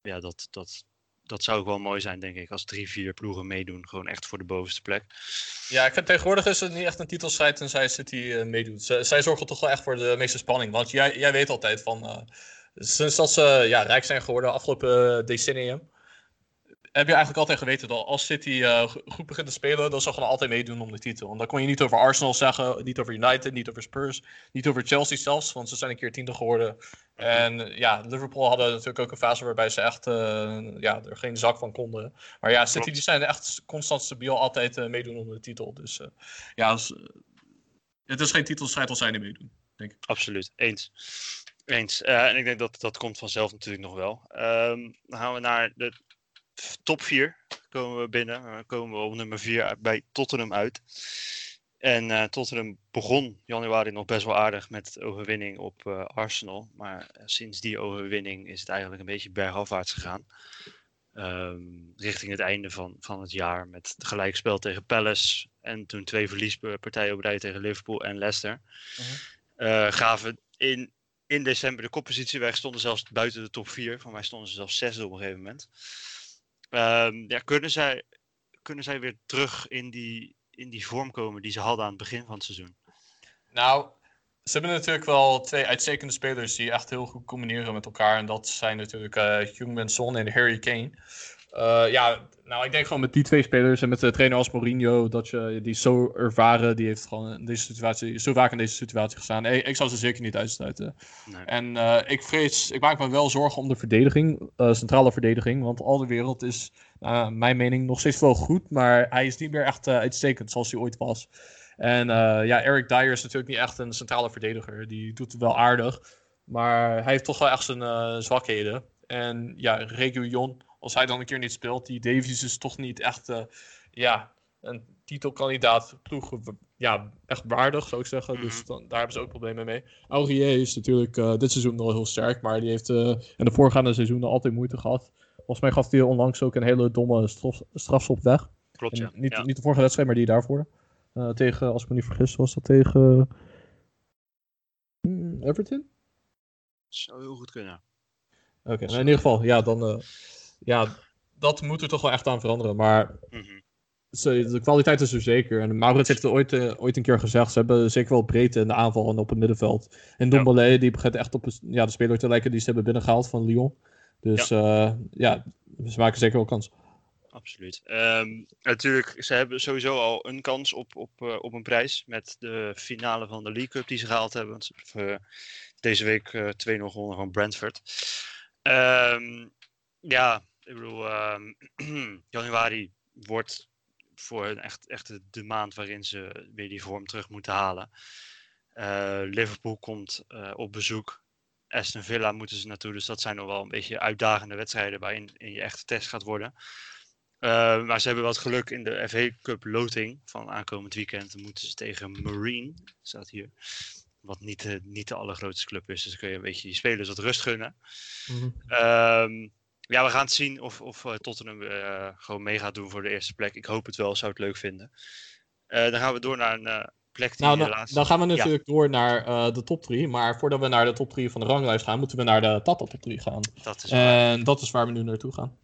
ja, dat, dat, dat zou ook wel mooi zijn, denk ik, als drie, vier ploegen meedoen. Gewoon echt voor de bovenste plek.
Ja, ik vind tegenwoordig is het niet echt een titelstrijd tenzij City uh, meedoet. Zij zorgen toch wel echt voor de meeste spanning. Want jij, jij weet altijd van, uh, sinds dat ze ja, rijk zijn geworden afgelopen decennium, heb je eigenlijk altijd geweten dat als City uh, goed begint te spelen, dan zal gewoon altijd meedoen om de titel. En dan kon je niet over Arsenal zeggen, niet over United, niet over Spurs, niet over Chelsea zelfs, want ze zijn een keer tiende geworden. En ja, Liverpool hadden natuurlijk ook een fase waarbij ze echt uh, ja, er geen zak van konden. Maar ja, City die zijn echt constant stabiel, altijd uh, meedoen om de titel. Dus ja, het is geen titelstrijd als zij er meedoen, denk ik.
Absoluut, eens. Eens. en ik denk dat dat komt vanzelf natuurlijk nog wel. Um, dan gaan we naar de top 4 komen we binnen. Dan komen we op nummer 4 bij Tottenham uit. En uh, Tottenham begon januari nog best wel aardig met overwinning op uh, Arsenal. Maar sinds die overwinning is het eigenlijk een beetje bergafwaarts gegaan. Um, richting het einde van, van het jaar met het gelijkspel tegen Palace. En toen twee verliespartijen op rij tegen Liverpool en Leicester. Uh -huh. uh, gaven in, in december de koppositie weg. Stonden zelfs buiten de top 4. Van mij stonden ze zelfs zesde op een gegeven moment. Um, ja, kunnen, zij, kunnen zij weer terug in die, in die vorm komen die ze hadden aan het begin van het seizoen?
Nou, ze hebben natuurlijk wel twee uitstekende spelers die echt heel goed combineren met elkaar. En dat zijn natuurlijk uh, Heung-Min Son en Harry Kane. Uh, ja, nou, ik denk gewoon met die twee spelers en met de trainer als Mourinho, dat je die zo ervaren, die heeft gewoon in deze situatie, zo vaak in deze situatie gestaan. Ik, ik zou ze zeker niet uitsluiten. Nee. En uh, ik vrees, ik maak me wel zorgen om de verdediging, uh, centrale verdediging, want al de wereld is, naar mijn mening, nog steeds wel goed, maar hij is niet meer echt uitstekend zoals hij ooit was. En ja, Eric Dyer is natuurlijk niet echt een centrale verdediger, die doet het wel aardig, maar hij heeft toch wel echt zijn zwakheden. En ja, Reguilon als hij dan een keer niet speelt, die Davies is toch niet echt uh, ja, een titelkandidaat ploeg ja, echt waardig, zou ik zeggen. Mm -hmm. Dus dan, daar hebben ze ook problemen mee. Aurier is natuurlijk uh, dit seizoen nog heel sterk, maar die heeft uh, in de voorgaande seizoenen altijd moeite gehad. Volgens mij gaf hij onlangs ook een hele domme straf, strafschop weg.
Klopt, ja.
Niet,
ja.
niet de vorige wedstrijd, maar die daarvoor. tegen, als ik me niet vergis, was dat tegen hmm, Everton?
Zou heel goed kunnen.
Oké, okay, nou in ieder geval, ja, dan ja, dat moet er toch wel echt aan veranderen. Maar mm -hmm. de kwaliteit is er zeker. En Maurits heeft het ooit, uh, ooit een keer gezegd. Ze hebben zeker wel breedte in de aanval en op het middenveld. En Dombele, ja. die begint echt op ja, de speler te lijken die ze hebben binnengehaald van Lyon. Dus ja, uh, ja ze maken zeker wel kans.
Absoluut. Um, natuurlijk, ze hebben sowieso al een kans op, op, uh, op een prijs. Met de finale van de League Cup die ze gehaald hebben. Want ze hebben deze week 2-0 gewonnen van Brentford. Um, ja, ik bedoel, um, januari wordt voor hen echt, echt de maand waarin ze weer die vorm terug moeten halen. Uh, Liverpool komt uh, op bezoek. Aston Villa moeten ze naartoe. Dus dat zijn nog wel een beetje uitdagende wedstrijden waarin in je echt test gaat worden. Eh, maar ze hebben wat geluk in de FA Cup loting van aankomend weekend. Dan moeten ze tegen Marine, staat hier. Wat niet, de- niet de allergrootste club is. Dus dan kun je een beetje die spelers wat rust gunnen. Ehm, ja, we gaan het zien of, of eh, Tottenham eh, gewoon mee gaat doen voor de eerste plek. Ik hoop het wel, zou het leuk vinden. Eh, dan gaan we door naar een plek die
Nou,
helaas...
dan gaan we
Ja.
natuurlijk door naar de top 3. Maar voordat we naar de top 3 van de ranglijst gaan, moeten we naar de Tata top 3 gaan.
Dat is waar.
En dat is waar we nu naartoe gaan.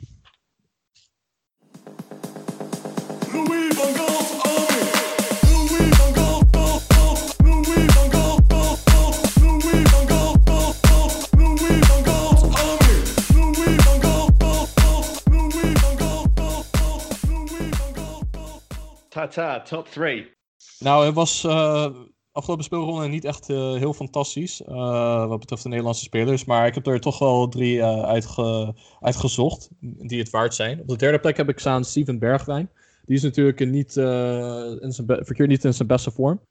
Tata, top three.
Nou, het was eh, afgelopen speelronde niet echt eh, heel fantastisch. eh, wat betreft de Nederlandse spelers. Maar ik heb er toch wel drie uitge- uitgezocht. Die het waard zijn. Op de derde plek heb ik staan Steven Bergwijn. Die is natuurlijk niet, in zijn verkeerd niet in zijn beste vorm.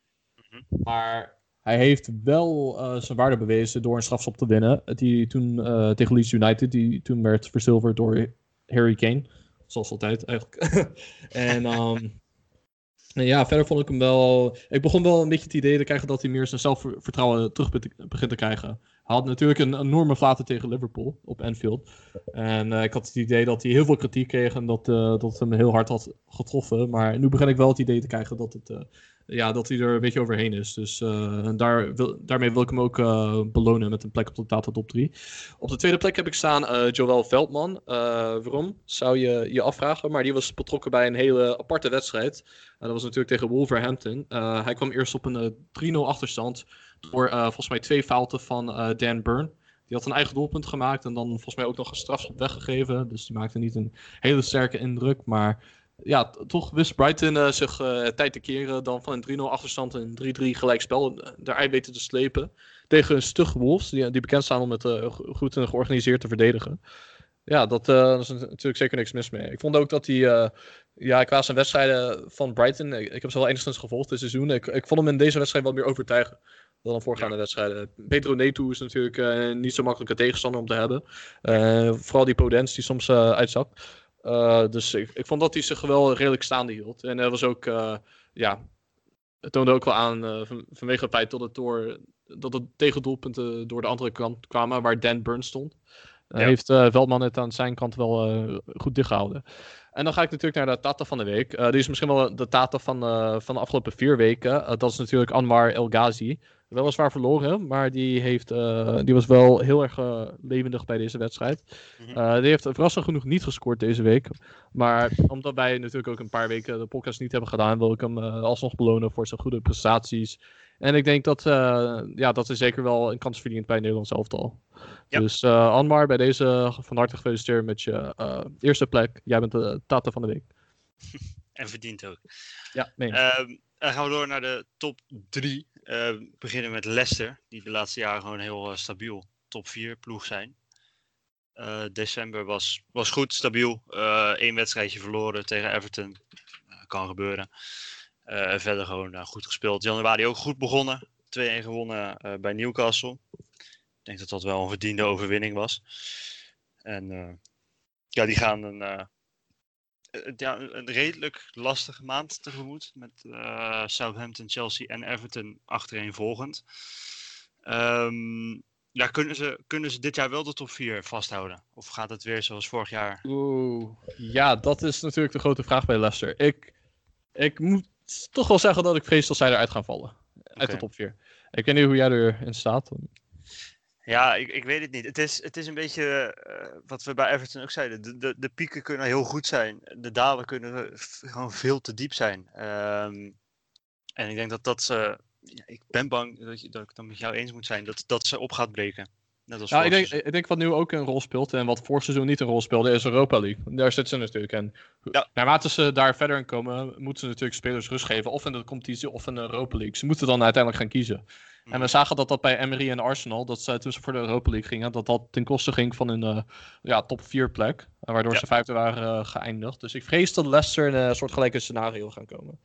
Maar hij heeft wel zijn waarde bewezen door een strafschop te winnen. Die toen tegen Leeds United, die toen werd verzilverd door Harry Kane. Zoals altijd eigenlijk. en ehm, en ja, verder vond ik hem wel. Ik begon wel een beetje het idee te krijgen dat hij meer zijn zelfvertrouwen terug be- begint te krijgen. Hij had natuurlijk een enorme flater tegen Liverpool op Anfield. En eh, ik had het idee dat hij heel veel kritiek kreeg en dat, eh, dat het hem heel hard had getroffen. Maar nu begin ik wel het idee te krijgen dat, het, eh, ja, dat hij er een beetje overheen is. Dus eh, daar wil, daarmee wil ik hem ook eh, belonen met een plek op de Tata top 3. Op de tweede plek heb ik staan eh Joël Veldman. Waarom? Zou je je afvragen. Maar die was betrokken bij een hele aparte wedstrijd. Uh, dat was natuurlijk tegen Wolverhampton. Uh, hij kwam eerst op een uh, 3-0 achterstand. Door uh, volgens mij twee fouten van uh, Dan Burn. Die had een eigen doelpunt gemaakt. En dan volgens mij ook nog een strafschop weggegeven. Dus die maakte niet een hele sterke indruk. Maar ja, toch wist Brighton uh, zich tijd te keren. Dan van een 3-0 achterstand een 3-3 gelijkspel. Daar weten te slepen. Tegen een stug Wolves. Die, die bekend staan om het uh, goed en georganiseerd te verdedigen. Ja, dat, uh, dat is natuurlijk zeker niks mis mee. Ik vond ook dat hij, uh, ja, qua zijn wedstrijden van Brighton, ik, ik heb ze wel enigszins gevolgd dit seizoen. Ik, ik vond hem in deze wedstrijd wat meer overtuigen dan de voorgaande ja. wedstrijden. Pedro Neto is natuurlijk uh, niet zo makkelijke tegenstander om te hebben. Uh, vooral die Podence die soms uh, uitzakt. dus ik, ik vond dat hij zich wel redelijk staande hield. En er was ook, ja, het toonde ook wel aan van, vanwege het feit dat het, door, dat het tegendoelpunten door de andere kant kwamen, waar Dan Burn stond. Ja. Heeft Veldman het aan zijn kant wel goed dichtgehouden. En dan ga ik natuurlijk naar de Tata van de week. Die is misschien wel de Tata van, van de afgelopen vier weken. dat is natuurlijk Anwar El Ghazi. Weliswaar verloren, maar die, heeft, die was wel heel erg levendig bij deze wedstrijd. Mm-hmm. die heeft verrassend genoeg niet gescoord deze week. Maar omdat wij natuurlijk ook een paar weken de podcast niet hebben gedaan, wil ik hem alsnog belonen voor zijn goede prestaties. En ik denk dat, ja, dat is zeker wel een kans verdient bij Nederlands elftal. Ja. Dus Anmar, bij deze van harte gefeliciteerd met je eerste plek. Jij bent de tata van de week.
En verdient ook.
Ja, nee.
Uh, dan gaan we door naar de top 3. we beginnen met Leicester, die de laatste jaren gewoon heel stabiel top 4 ploeg zijn. december was, was goed, stabiel. Eén wedstrijdje verloren tegen Everton. kan gebeuren. Verder gewoon goed gespeeld. Januari ook goed begonnen. 2-1 gewonnen bij Newcastle. Ik denk dat dat wel een verdiende overwinning was. En ja, die gaan een, ja, een redelijk lastige maand tegemoet. Met Southampton, Chelsea en Everton achtereenvolgend. Um, ja, kunnen ze, kunnen ze dit jaar wel de top 4 vasthouden? Of gaat het weer zoals vorig jaar?
Oeh, ja, dat is natuurlijk de grote vraag bij Leicester. Ik, ik moet toch wel zeggen dat ik vrees dat zij eruit gaan vallen. Uit okay. de top 4. Ik weet niet hoe jij erin staat.
Ja, ik, ik weet het niet. Het is, het is een beetje uh, wat we bij Everton ook zeiden. De, de, de pieken kunnen heel goed zijn. De dalen kunnen gewoon veel te diep zijn. Um, en ik denk dat dat ze... Ja, ik ben bang dat, je, dat ik dan met jou eens moet zijn. Dat, dat ze op gaat breken. Net als
ja, ik denk, ik denk wat nu ook een rol speelt en wat vorig seizoen niet een rol speelde, is Europa League. Daar zitten ze natuurlijk. En ja. naarmate ze daar verder in komen, moeten ze natuurlijk spelers rust geven. Of in de competitie of in de Europa League. Ze moeten dan uiteindelijk gaan kiezen. En we zagen dat dat bij Emery en Arsenal, dat ze toen ze voor de Europa League gingen, dat dat ten koste ging van een uh, ja, top 4 plek. Waardoor ja. ze vijfde waren uh, geëindigd. Dus ik vrees dat Leicester in een soort gelijke scenario gaan komen.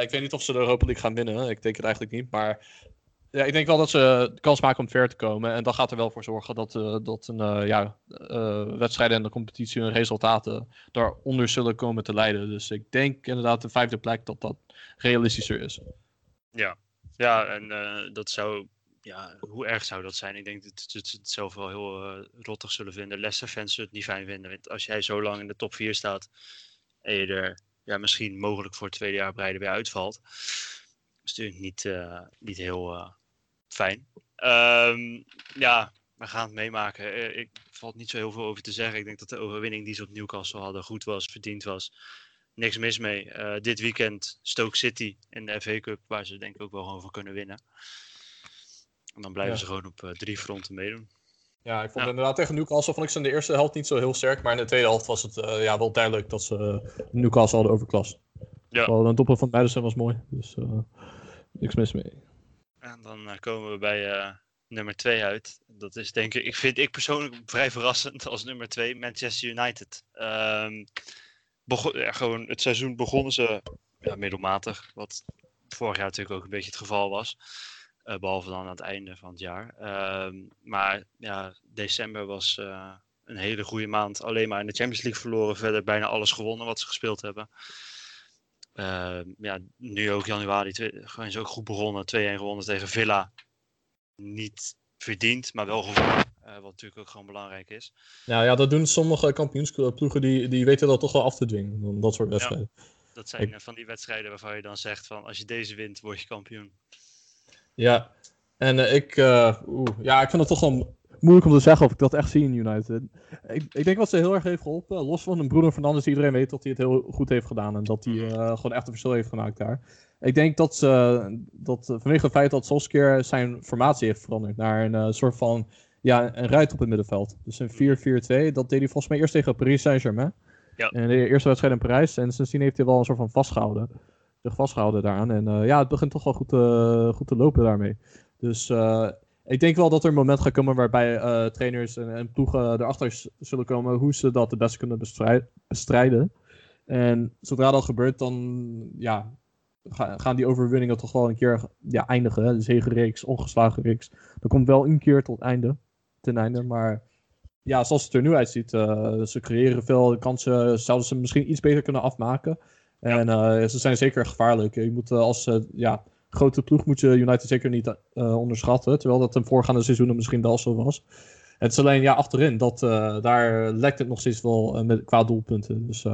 Ik weet niet of ze de Europa League gaan winnen. Ik denk het eigenlijk niet. Maar Ja, ik denk wel dat ze kans maken om ver te komen. En dat gaat er wel voor zorgen dat, eh, dat een, eh, ja, eh, wedstrijden en de competitie hun resultaten daaronder zullen komen te leiden. Dus ik denk inderdaad de vijfde plek dat dat realistischer is.
Ja, en eh, dat zou. Ja, hoe erg zou dat zijn? Ik denk dat ze het, zelf wel heel eh, rottig zullen vinden. Leicester-fans zullen het niet fijn vinden. Want als jij zo lang in de top 4 staat. en je er ja, misschien mogelijk voor het tweede jaar breiden weer uitvalt. is natuurlijk niet, eh, niet heel fijn. Ehm, ja, we gaan het meemaken. Ik valt niet zo heel veel over te zeggen. Ik denk dat de overwinning die ze op Newcastle hadden goed was, verdiend was. Niks mis mee. Eh, dit weekend Stoke City in de FA Cup, waar ze denk ik ook wel gewoon van kunnen winnen. En dan blijven
Ja.
ze gewoon op eh, drie fronten meedoen.
Ja, ik vond
Ja.
inderdaad tegen Newcastle vond ik ze in de eerste helft niet zo heel sterk. Maar in de tweede helft was het eh, ja, wel duidelijk dat ze Newcastle hadden overklast.
Ja.
Wel, een doppel van Madison was mooi. Dus niks mis mee.
En dan komen we bij nummer 2 uit. Dat is denk ik, ik vind ik persoonlijk vrij verrassend als nummer 2, Manchester United. Ehm, bego- ja, gewoon het seizoen begonnen ze ja, middelmatig, wat vorig jaar natuurlijk ook een beetje het geval was. Eh, behalve dan aan het einde van het jaar. Ehm, maar ja, december was eh, een hele goede maand. Alleen maar in de Champions League verloren. Verder bijna alles gewonnen wat ze gespeeld hebben. Ehm, ja, nu ook januari gewoon is ook goed begonnen. 2-1 gewonnen tegen Villa. Niet verdiend, maar wel gewonnen. Eh, wat natuurlijk ook gewoon belangrijk is.
Nou ja, dat doen sommige kampioensploegen die, die weten dat toch wel af te dwingen. Dat soort wedstrijden.
Dat zijn
Ik-
eh, van die wedstrijden waarvan je dan zegt van als je deze wint, word je kampioen.
Ja, en eh, ik, ja, ik vind het toch wel moeilijk om te zeggen of ik dat echt zie in United. Ik, ik denk wat ze heel erg heeft geholpen, los van een Bruno Fernandes, iedereen weet dat hij het heel goed heeft gedaan en dat hij
Mhm.
gewoon echt een verschil heeft gemaakt daar. Ik denk dat, ze, dat vanwege het feit dat Solskjaer zijn formatie heeft veranderd naar een soort van, ja, een ruit op het middenveld. Dus een 4-4-2, dat deed hij volgens mij eerst tegen Paris Saint-Germain.
Ja.
En de eerste wedstrijd in Parijs en sindsdien heeft hij wel een soort van vastgehouden. Zich vastgehouden daaraan. En eh, ja, het begint toch wel goed, te- goed te lopen daarmee. Dus eh, ik denk wel dat er een moment gaat komen waarbij eh, trainers en, en ploegen erachter zullen komen hoe ze dat het best kunnen bestrij- bestrijden. En zodra dat gebeurt, dan ja, ga- gaan die overwinningen toch wel een keer ja, eindigen. hè. De zegenreeks, ongeslagen reeks. Dat komt wel een keer tot einde, ten einde. Maar ja, zoals het er nu uitziet, eh, ze creëren veel kansen. Zouden ze misschien iets beter kunnen afmaken. En eh, ze zijn zeker gevaarlijk. Je moet eh, als ja, grote ploeg moet je United zeker niet onderschatten. Terwijl dat de voorgaande seizoenen misschien wel zo was. Het is alleen ja, achterin, dat, daar lekt het nog steeds wel met, qua doelpunten. Dus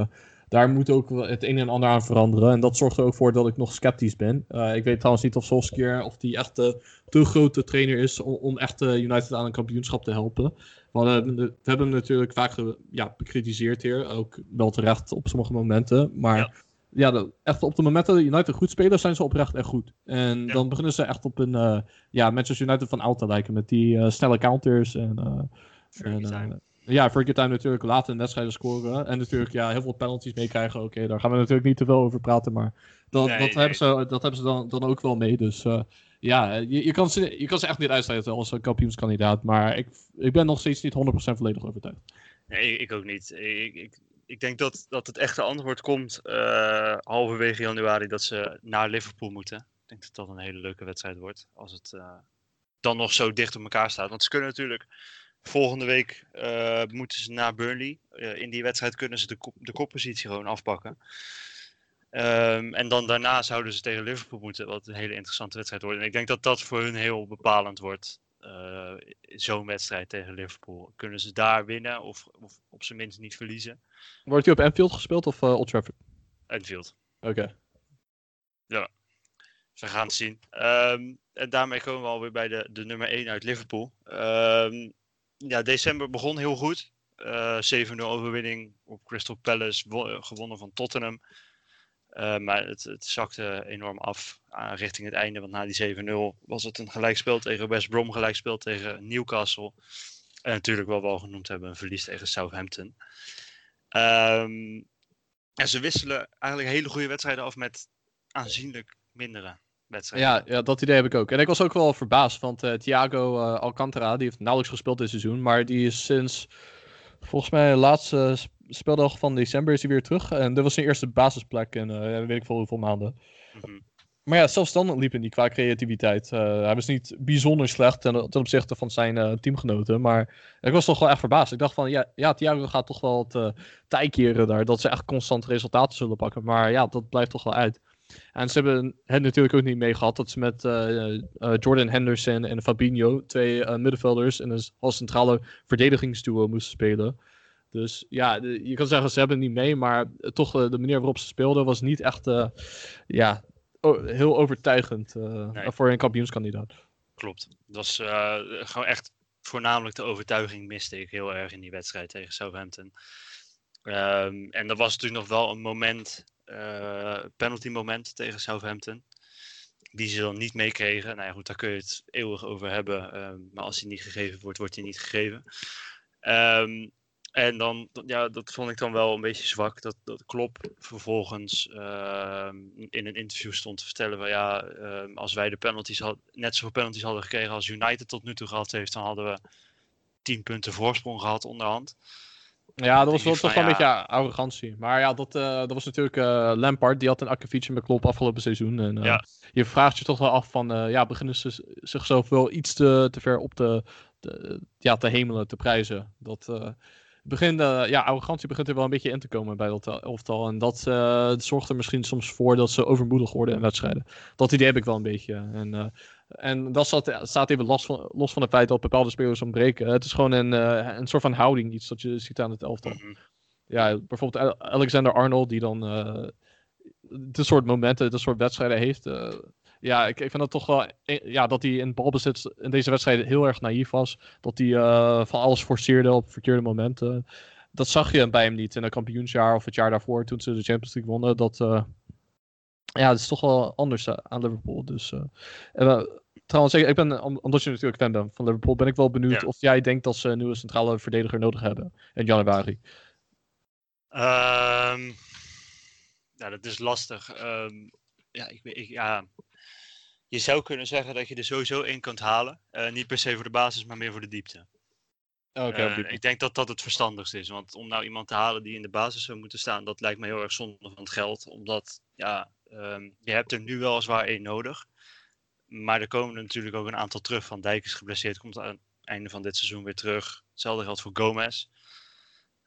daar moet ook het een en ander aan veranderen. En dat zorgt er ook voor dat ik nog sceptisch ben. Eh, ik weet trouwens niet of Solskjaer of die echt eh, te grote trainer is om, om echt eh, United aan een kampioenschap te helpen. We, hadden- we hebben hem natuurlijk vaak ja, bekritiseerd hier. Ook wel terecht op sommige momenten. Maar
Ja.
ja, de- echt op de momenten dat United goed spelen, zijn ze oprecht echt goed. En
Ja.
dan beginnen ze echt op een eh, ja, Manchester United van oud te lijken. Met die snelle counters. En, en. Ja, Fergie time natuurlijk laat in wedstrijden scoren. En natuurlijk ja, heel veel penalties meekrijgen. Oké, daar gaan we natuurlijk niet te veel over praten. Maar dat,
Nee,
dat,
nee.
hebben, ze, dat hebben ze dan, dan ook wel mee. Dus eh, ja, je, je, kan ze, je kan ze echt niet uitsluiten als een kampioenskandidaat. Maar ik, ik ben nog steeds niet 100% volledig overtuigd.
Nee, ik ook niet. Ik, ik, ik denk dat, dat het echte antwoord komt eh, halverwege januari dat ze naar Liverpool moeten. Ik denk dat dat een hele leuke wedstrijd wordt. Als het eh, dan nog zo dicht op elkaar staat. Want ze kunnen natuurlijk volgende week eh, moeten ze naar Burnley. Eh, in die wedstrijd kunnen ze de, kop, de koppositie gewoon afpakken. Ehm, en dan daarna zouden ze tegen Liverpool moeten, wat een hele interessante wedstrijd wordt. En ik denk dat dat voor hun heel bepalend wordt. eh, Zo'n wedstrijd tegen Liverpool. Kunnen ze daar winnen of, of op zijn minst niet verliezen?
Wordt hij op Anfield gespeeld of Old Trafford?
Enfield.
Oké.
We gaan het zien. Ehm, en daarmee komen we alweer bij de, de nummer 1 uit Liverpool. Ehm, ja, december begon heel goed. Eh 7-0 overwinning op Crystal Palace, eh, gewonnen van Tottenham. Eh, maar het, het zakte enorm af richting het einde. Want na die 7-0 was het een gelijkspel tegen West Brom, gelijkspel tegen Newcastle. En natuurlijk wel wel genoemd hebben een verlies tegen Southampton. Ehm, en ze wisselen eigenlijk hele goede wedstrijden af met aanzienlijk mindere
Ja, ja, dat idee heb ik ook. En ik was ook wel verbaasd, want eh, Thiago eh, Alcantara, die heeft nauwelijks gespeeld dit seizoen, maar die is sinds, volgens mij, de laatste sp- speeldag van december is hij weer terug. En dit was zijn eerste basisplek in, eh, weet ik veel hoeveel maanden.
Mhm.
Maar ja, zelfs dan liepen die qua creativiteit. Hij was niet bijzonder slecht ten, ten opzichte van zijn teamgenoten. Maar ik was toch wel echt verbaasd. Ik dacht van, ja, ja Thiago gaat toch wel het uh, tij keren daar. Dat ze echt constant resultaten zullen pakken. Maar ja, dat blijft toch wel uit. En ze hebben het natuurlijk ook niet mee gehad dat ze met uh, uh, Jordan Henderson en Fabinho, twee uh, middenvelders, en een als centrale verdedigingsduo moesten spelen. Dus ja, de, je kan zeggen ze hebben het niet mee, maar toch de manier waarop ze speelden was niet echt ja, heel overtuigend nee. voor een kampioenskandidaat.
Klopt. Het was gewoon echt voornamelijk de overtuiging miste ik heel erg in die wedstrijd tegen Southampton. Um, en er was natuurlijk nog wel een moment, penalty moment tegen Southampton. Die ze dan niet meekregen. Nou ja, goed, daar kun je het eeuwig over hebben. Um, maar als die niet gegeven wordt, wordt die niet gegeven. Um, en dan, ja, dat vond ik dan wel een beetje zwak. Dat, dat Klop vervolgens uh, in een interview stond te vertellen: van, ja, als wij de penalties had, net zoveel penalties hadden gekregen als United tot nu toe gehad heeft, dan hadden we 10 punten voorsprong gehad onderhand.
Ja, dat was wel toch wel een beetje arrogantie. Maar ja, dat, uh, dat was natuurlijk uh, Lampard. Die had een akkefietje met Klop afgelopen seizoen. En ja. je vraagt je toch wel af van... ja, beginnen ze zichzelf wel iets te, te ver op te, te, ja, te hemelen, te prijzen. Dat begint, uh, ja, arrogantie begint er wel een beetje in te komen bij dat elftal. En dat uh, zorgt er misschien soms voor dat ze overmoedig worden in wedstrijden. Dat idee heb ik wel een beetje. En, uh, en dat staat, staat even los van, los van het feit dat bepaalde spelers ontbreken. Het is gewoon een, een soort van houding, iets dat je ziet aan het elftal. Mm-hmm. Ja, bijvoorbeeld Alexander Arnold, die dan dit soort momenten, dit soort wedstrijden heeft ja, ik, ik vind dat toch wel. Ja, dat hij in balbezit in deze wedstrijd heel erg naïef was. Dat hij uh, van alles forceerde op verkeerde momenten. Dat zag je bij hem niet in het kampioensjaar of het jaar daarvoor toen ze de Champions League wonnen. Dat, uh, ja, dat is toch wel anders uh, aan Liverpool. Dus, en, trouwens, ik, ben, omdat je natuurlijk fan bent van Liverpool, ben ik wel benieuwd ja. of jij denkt dat ze een nieuwe centrale verdediger nodig hebben in januari.
Um, ja, dat is lastig. Um, ja, ik, ik, ja, je zou kunnen zeggen dat je er sowieso één kunt halen. Uh, niet per se voor de basis, maar meer voor de diepte.
Okay,
uh, ik denk dat dat het verstandigst is. Want om nou iemand te halen die in de basis zou moeten staan, dat lijkt me heel erg zonde van het geld. Omdat, ja, um, je hebt er nu weliswaar één nodig. Maar er komen natuurlijk ook een aantal terug. Van Dijk is geblesseerd, komt aan het einde van dit seizoen weer terug. Hetzelfde geldt voor Gomez.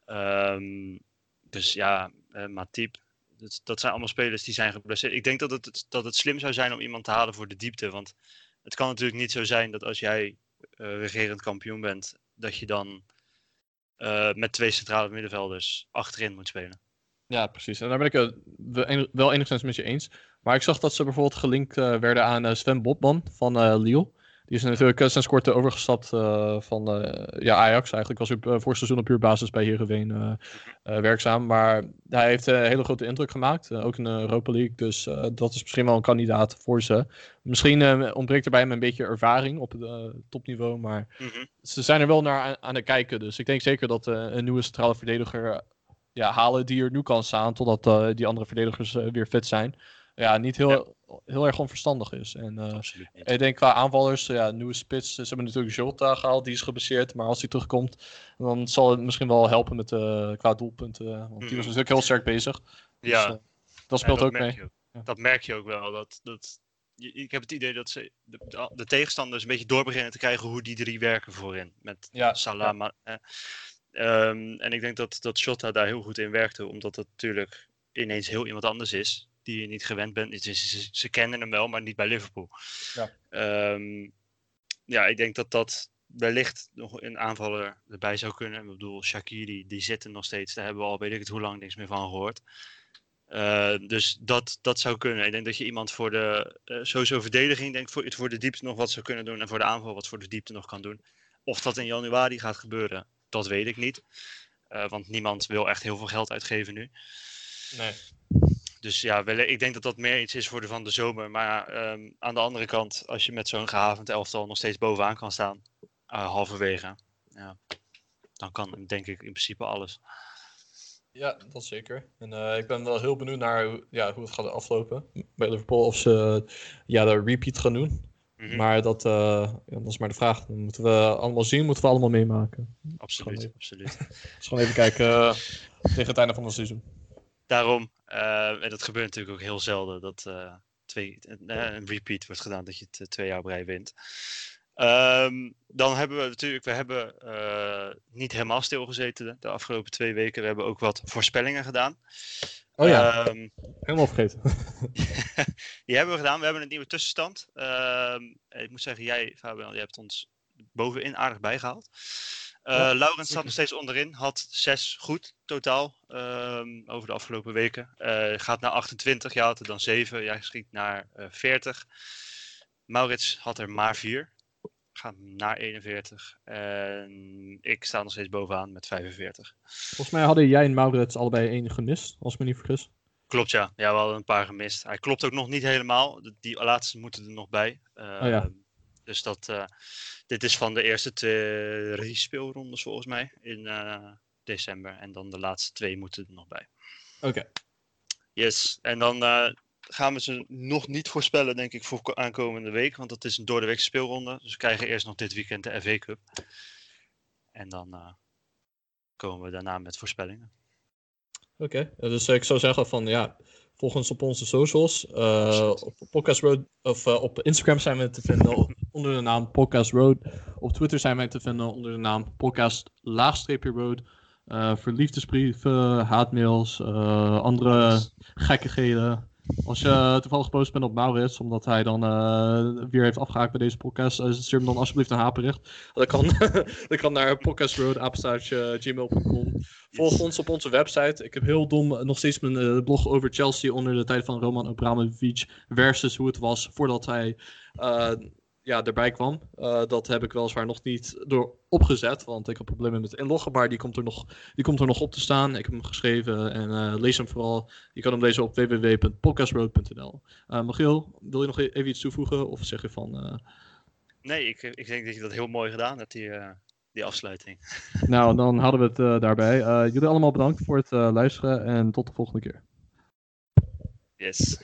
Um, dus ja, uh, Matip dat, dat zijn allemaal spelers die zijn geblesseerd. Ik denk dat het, dat het slim zou zijn om iemand te halen voor de diepte. Want het kan natuurlijk niet zo zijn dat als jij uh, regerend kampioen bent, dat je dan uh, met twee centrale middenvelders achterin moet spelen.
Ja, precies. En daar ben ik het wel enigszins met je eens. Maar ik zag dat ze bijvoorbeeld gelinkt uh, werden aan Sven Botman van Lille. Die is natuurlijk uh, sinds kort overgestapt uh, van uh, ja, Ajax. Eigenlijk was hij voor seizoen op puur basis bij Heerenveen werkzaam. Maar hij heeft een hele grote indruk gemaakt. ook in de Europa League. Dus dat is misschien wel een kandidaat voor ze. Misschien ontbreekt er bij hem een beetje ervaring op het topniveau. Maar mm -hmm. ze zijn er wel naar aan, aan het kijken. Dus ik denk zeker dat een nieuwe centrale verdediger ja, halen die er nu kan staan. Totdat die andere verdedigers weer fit zijn ja, niet heel, ja. heel erg onverstandig is. En uh, ik denk qua aanvallers, ja, nieuwe spits. Ze hebben natuurlijk Jota gehaald, die is gebaseerd. Maar als hij terugkomt, dan zal het misschien wel helpen met qua doelpunten. Want mm. die was
Mhm.
natuurlijk heel sterk bezig.
Ja,
Dus, uh, dat speelt
Ja,
ook mee.
Dat merk je ook wel. Dat, dat, ik heb het idee dat ze de, de, de tegenstanders een beetje door beginnen te krijgen hoe die drie werken voorin. Met
Ja,
Salah. maar, eh, ehm, en ik denk dat, dat Shota daar heel goed in werkte, omdat het natuurlijk ineens heel iemand anders is. Die je niet gewend bent. Ze, ze kennen hem wel, maar niet bij Liverpool.
Ja.
Ehm, ja, ik denk dat dat wellicht nog een aanvaller erbij zou kunnen. Ik bedoel, Shakiri, die zit er nog steeds. Daar hebben we al weet ik het hoe lang niks meer van gehoord. Eh, dus dat, dat zou kunnen. Ik denk dat je iemand voor de eh, sowieso verdediging, denk voor, voor de diepte nog wat zou kunnen doen. En voor de aanval wat voor de diepte nog kan doen. Of dat in januari gaat gebeuren, dat weet ik niet. Eh, want niemand wil echt heel veel geld uitgeven nu.
Nee.
Dus ja, wel- ik denk dat dat meer iets is voor de van de zomer. Maar ehm, aan de andere kant, als je met zo'n gehavend elftal nog steeds bovenaan kan staan, eh, halverwege, ja, dan kan denk ik in principe alles.
Ja, dat zeker. En eh, ik ben wel heel benieuwd naar hoe, ja, hoe het gaat aflopen bij Liverpool. Of ze ja, de repeat gaan doen.
Mhm,
Maar dat, eh, ja, dat is maar de vraag. Dat moeten we allemaal zien, moeten we allemaal meemaken.
absoluut,
even.
absoluut.
Dus gewoon even kijken eh, tegen het einde van het seizoen.
Daarom, eh, en dat gebeurt natuurlijk ook heel zelden, dat twee, een, een repeat wordt gedaan, dat je het twee jaar rij wint. Ehm, dan hebben we natuurlijk, we hebben niet helemaal stilgezeten de, de afgelopen twee weken. We hebben ook wat voorspellingen gedaan.
Oh ja,
Ehm,
helemaal vergeten.
die hebben we gedaan. We hebben een nieuwe tussenstand. Ehm, ik moet zeggen, jij, Fabian, je hebt ons bovenin aardig bijgehaald. Eh
Ja,
Laurens staat nog steeds onderin. Had zes goed totaal ehm, over de afgelopen weken. Eh, gaat naar 28. Jij had er dan 7. Jij schiet naar eh 40. Maurits had er maar 4. Gaat naar 41. En ik sta nog steeds bovenaan met 45.
Volgens mij hadden jij en Maurits allebei één gemist, als ik me niet vergis.
Klopt ja. Ja, we hadden een paar gemist. Hij klopt ook nog niet helemaal. Die laatste moeten er nog bij.
Oh ja.
Ehm, Dus dat, eh, dit is van de eerste twee speelrondes volgens mij in eh, december. En dan de laatste twee moeten er nog bij.
Oké.
Yes. En dan eh, gaan we ze nog niet voorspellen, denk ik, voor ko- aankomende week. Want dat is een doordeweekse speelronde. Dus we krijgen eerst nog dit weekend de FA Cup. En dan eh, komen we daarna met voorspellingen.
Oké, eh, dus ik zou zeggen van ja, volg ons op onze socials. Eh, op Podcast Road, of eh, op Instagram zijn we te vinden onder de naam Podcast Road. Op Twitter zijn wij te vinden onder de naam Podcast laagstreepje Road. Eh voor liefdesbrieven, haatmails, eh, andere gekkigheden. Als je toevallig gepost bent op Maurits, omdat hij dan eh, weer heeft afgehaakt bij deze podcast, eh, stuur hem dan alsjeblieft een haatbericht. Dat kan, dat kan naar podcastroad.gmail.com. Volg ons op onze website. Ik heb heel dom eh, nog steeds mijn eh, blog over Chelsea onder de tijd van Roman Abramovich versus hoe het was voordat hij eh, ja, erbij kwam. Eh, dat heb ik weliswaar nog niet door opgezet, want ik heb problemen met inloggen, maar die komt er nog, die komt er nog op te staan. Ik heb hem geschreven en eh, lees hem vooral. Je kan hem lezen op www.podcastroad.nl. Uh, Michiel, wil je nog e- even iets toevoegen of zeg je van... eh,
Nee, ik, ik denk dat je dat heel mooi gedaan hebt, die, eh, die afsluiting.
Nou, dan hadden we het eh, daarbij. Eh, jullie allemaal bedankt voor het eh, luisteren en tot de volgende keer.
Yes.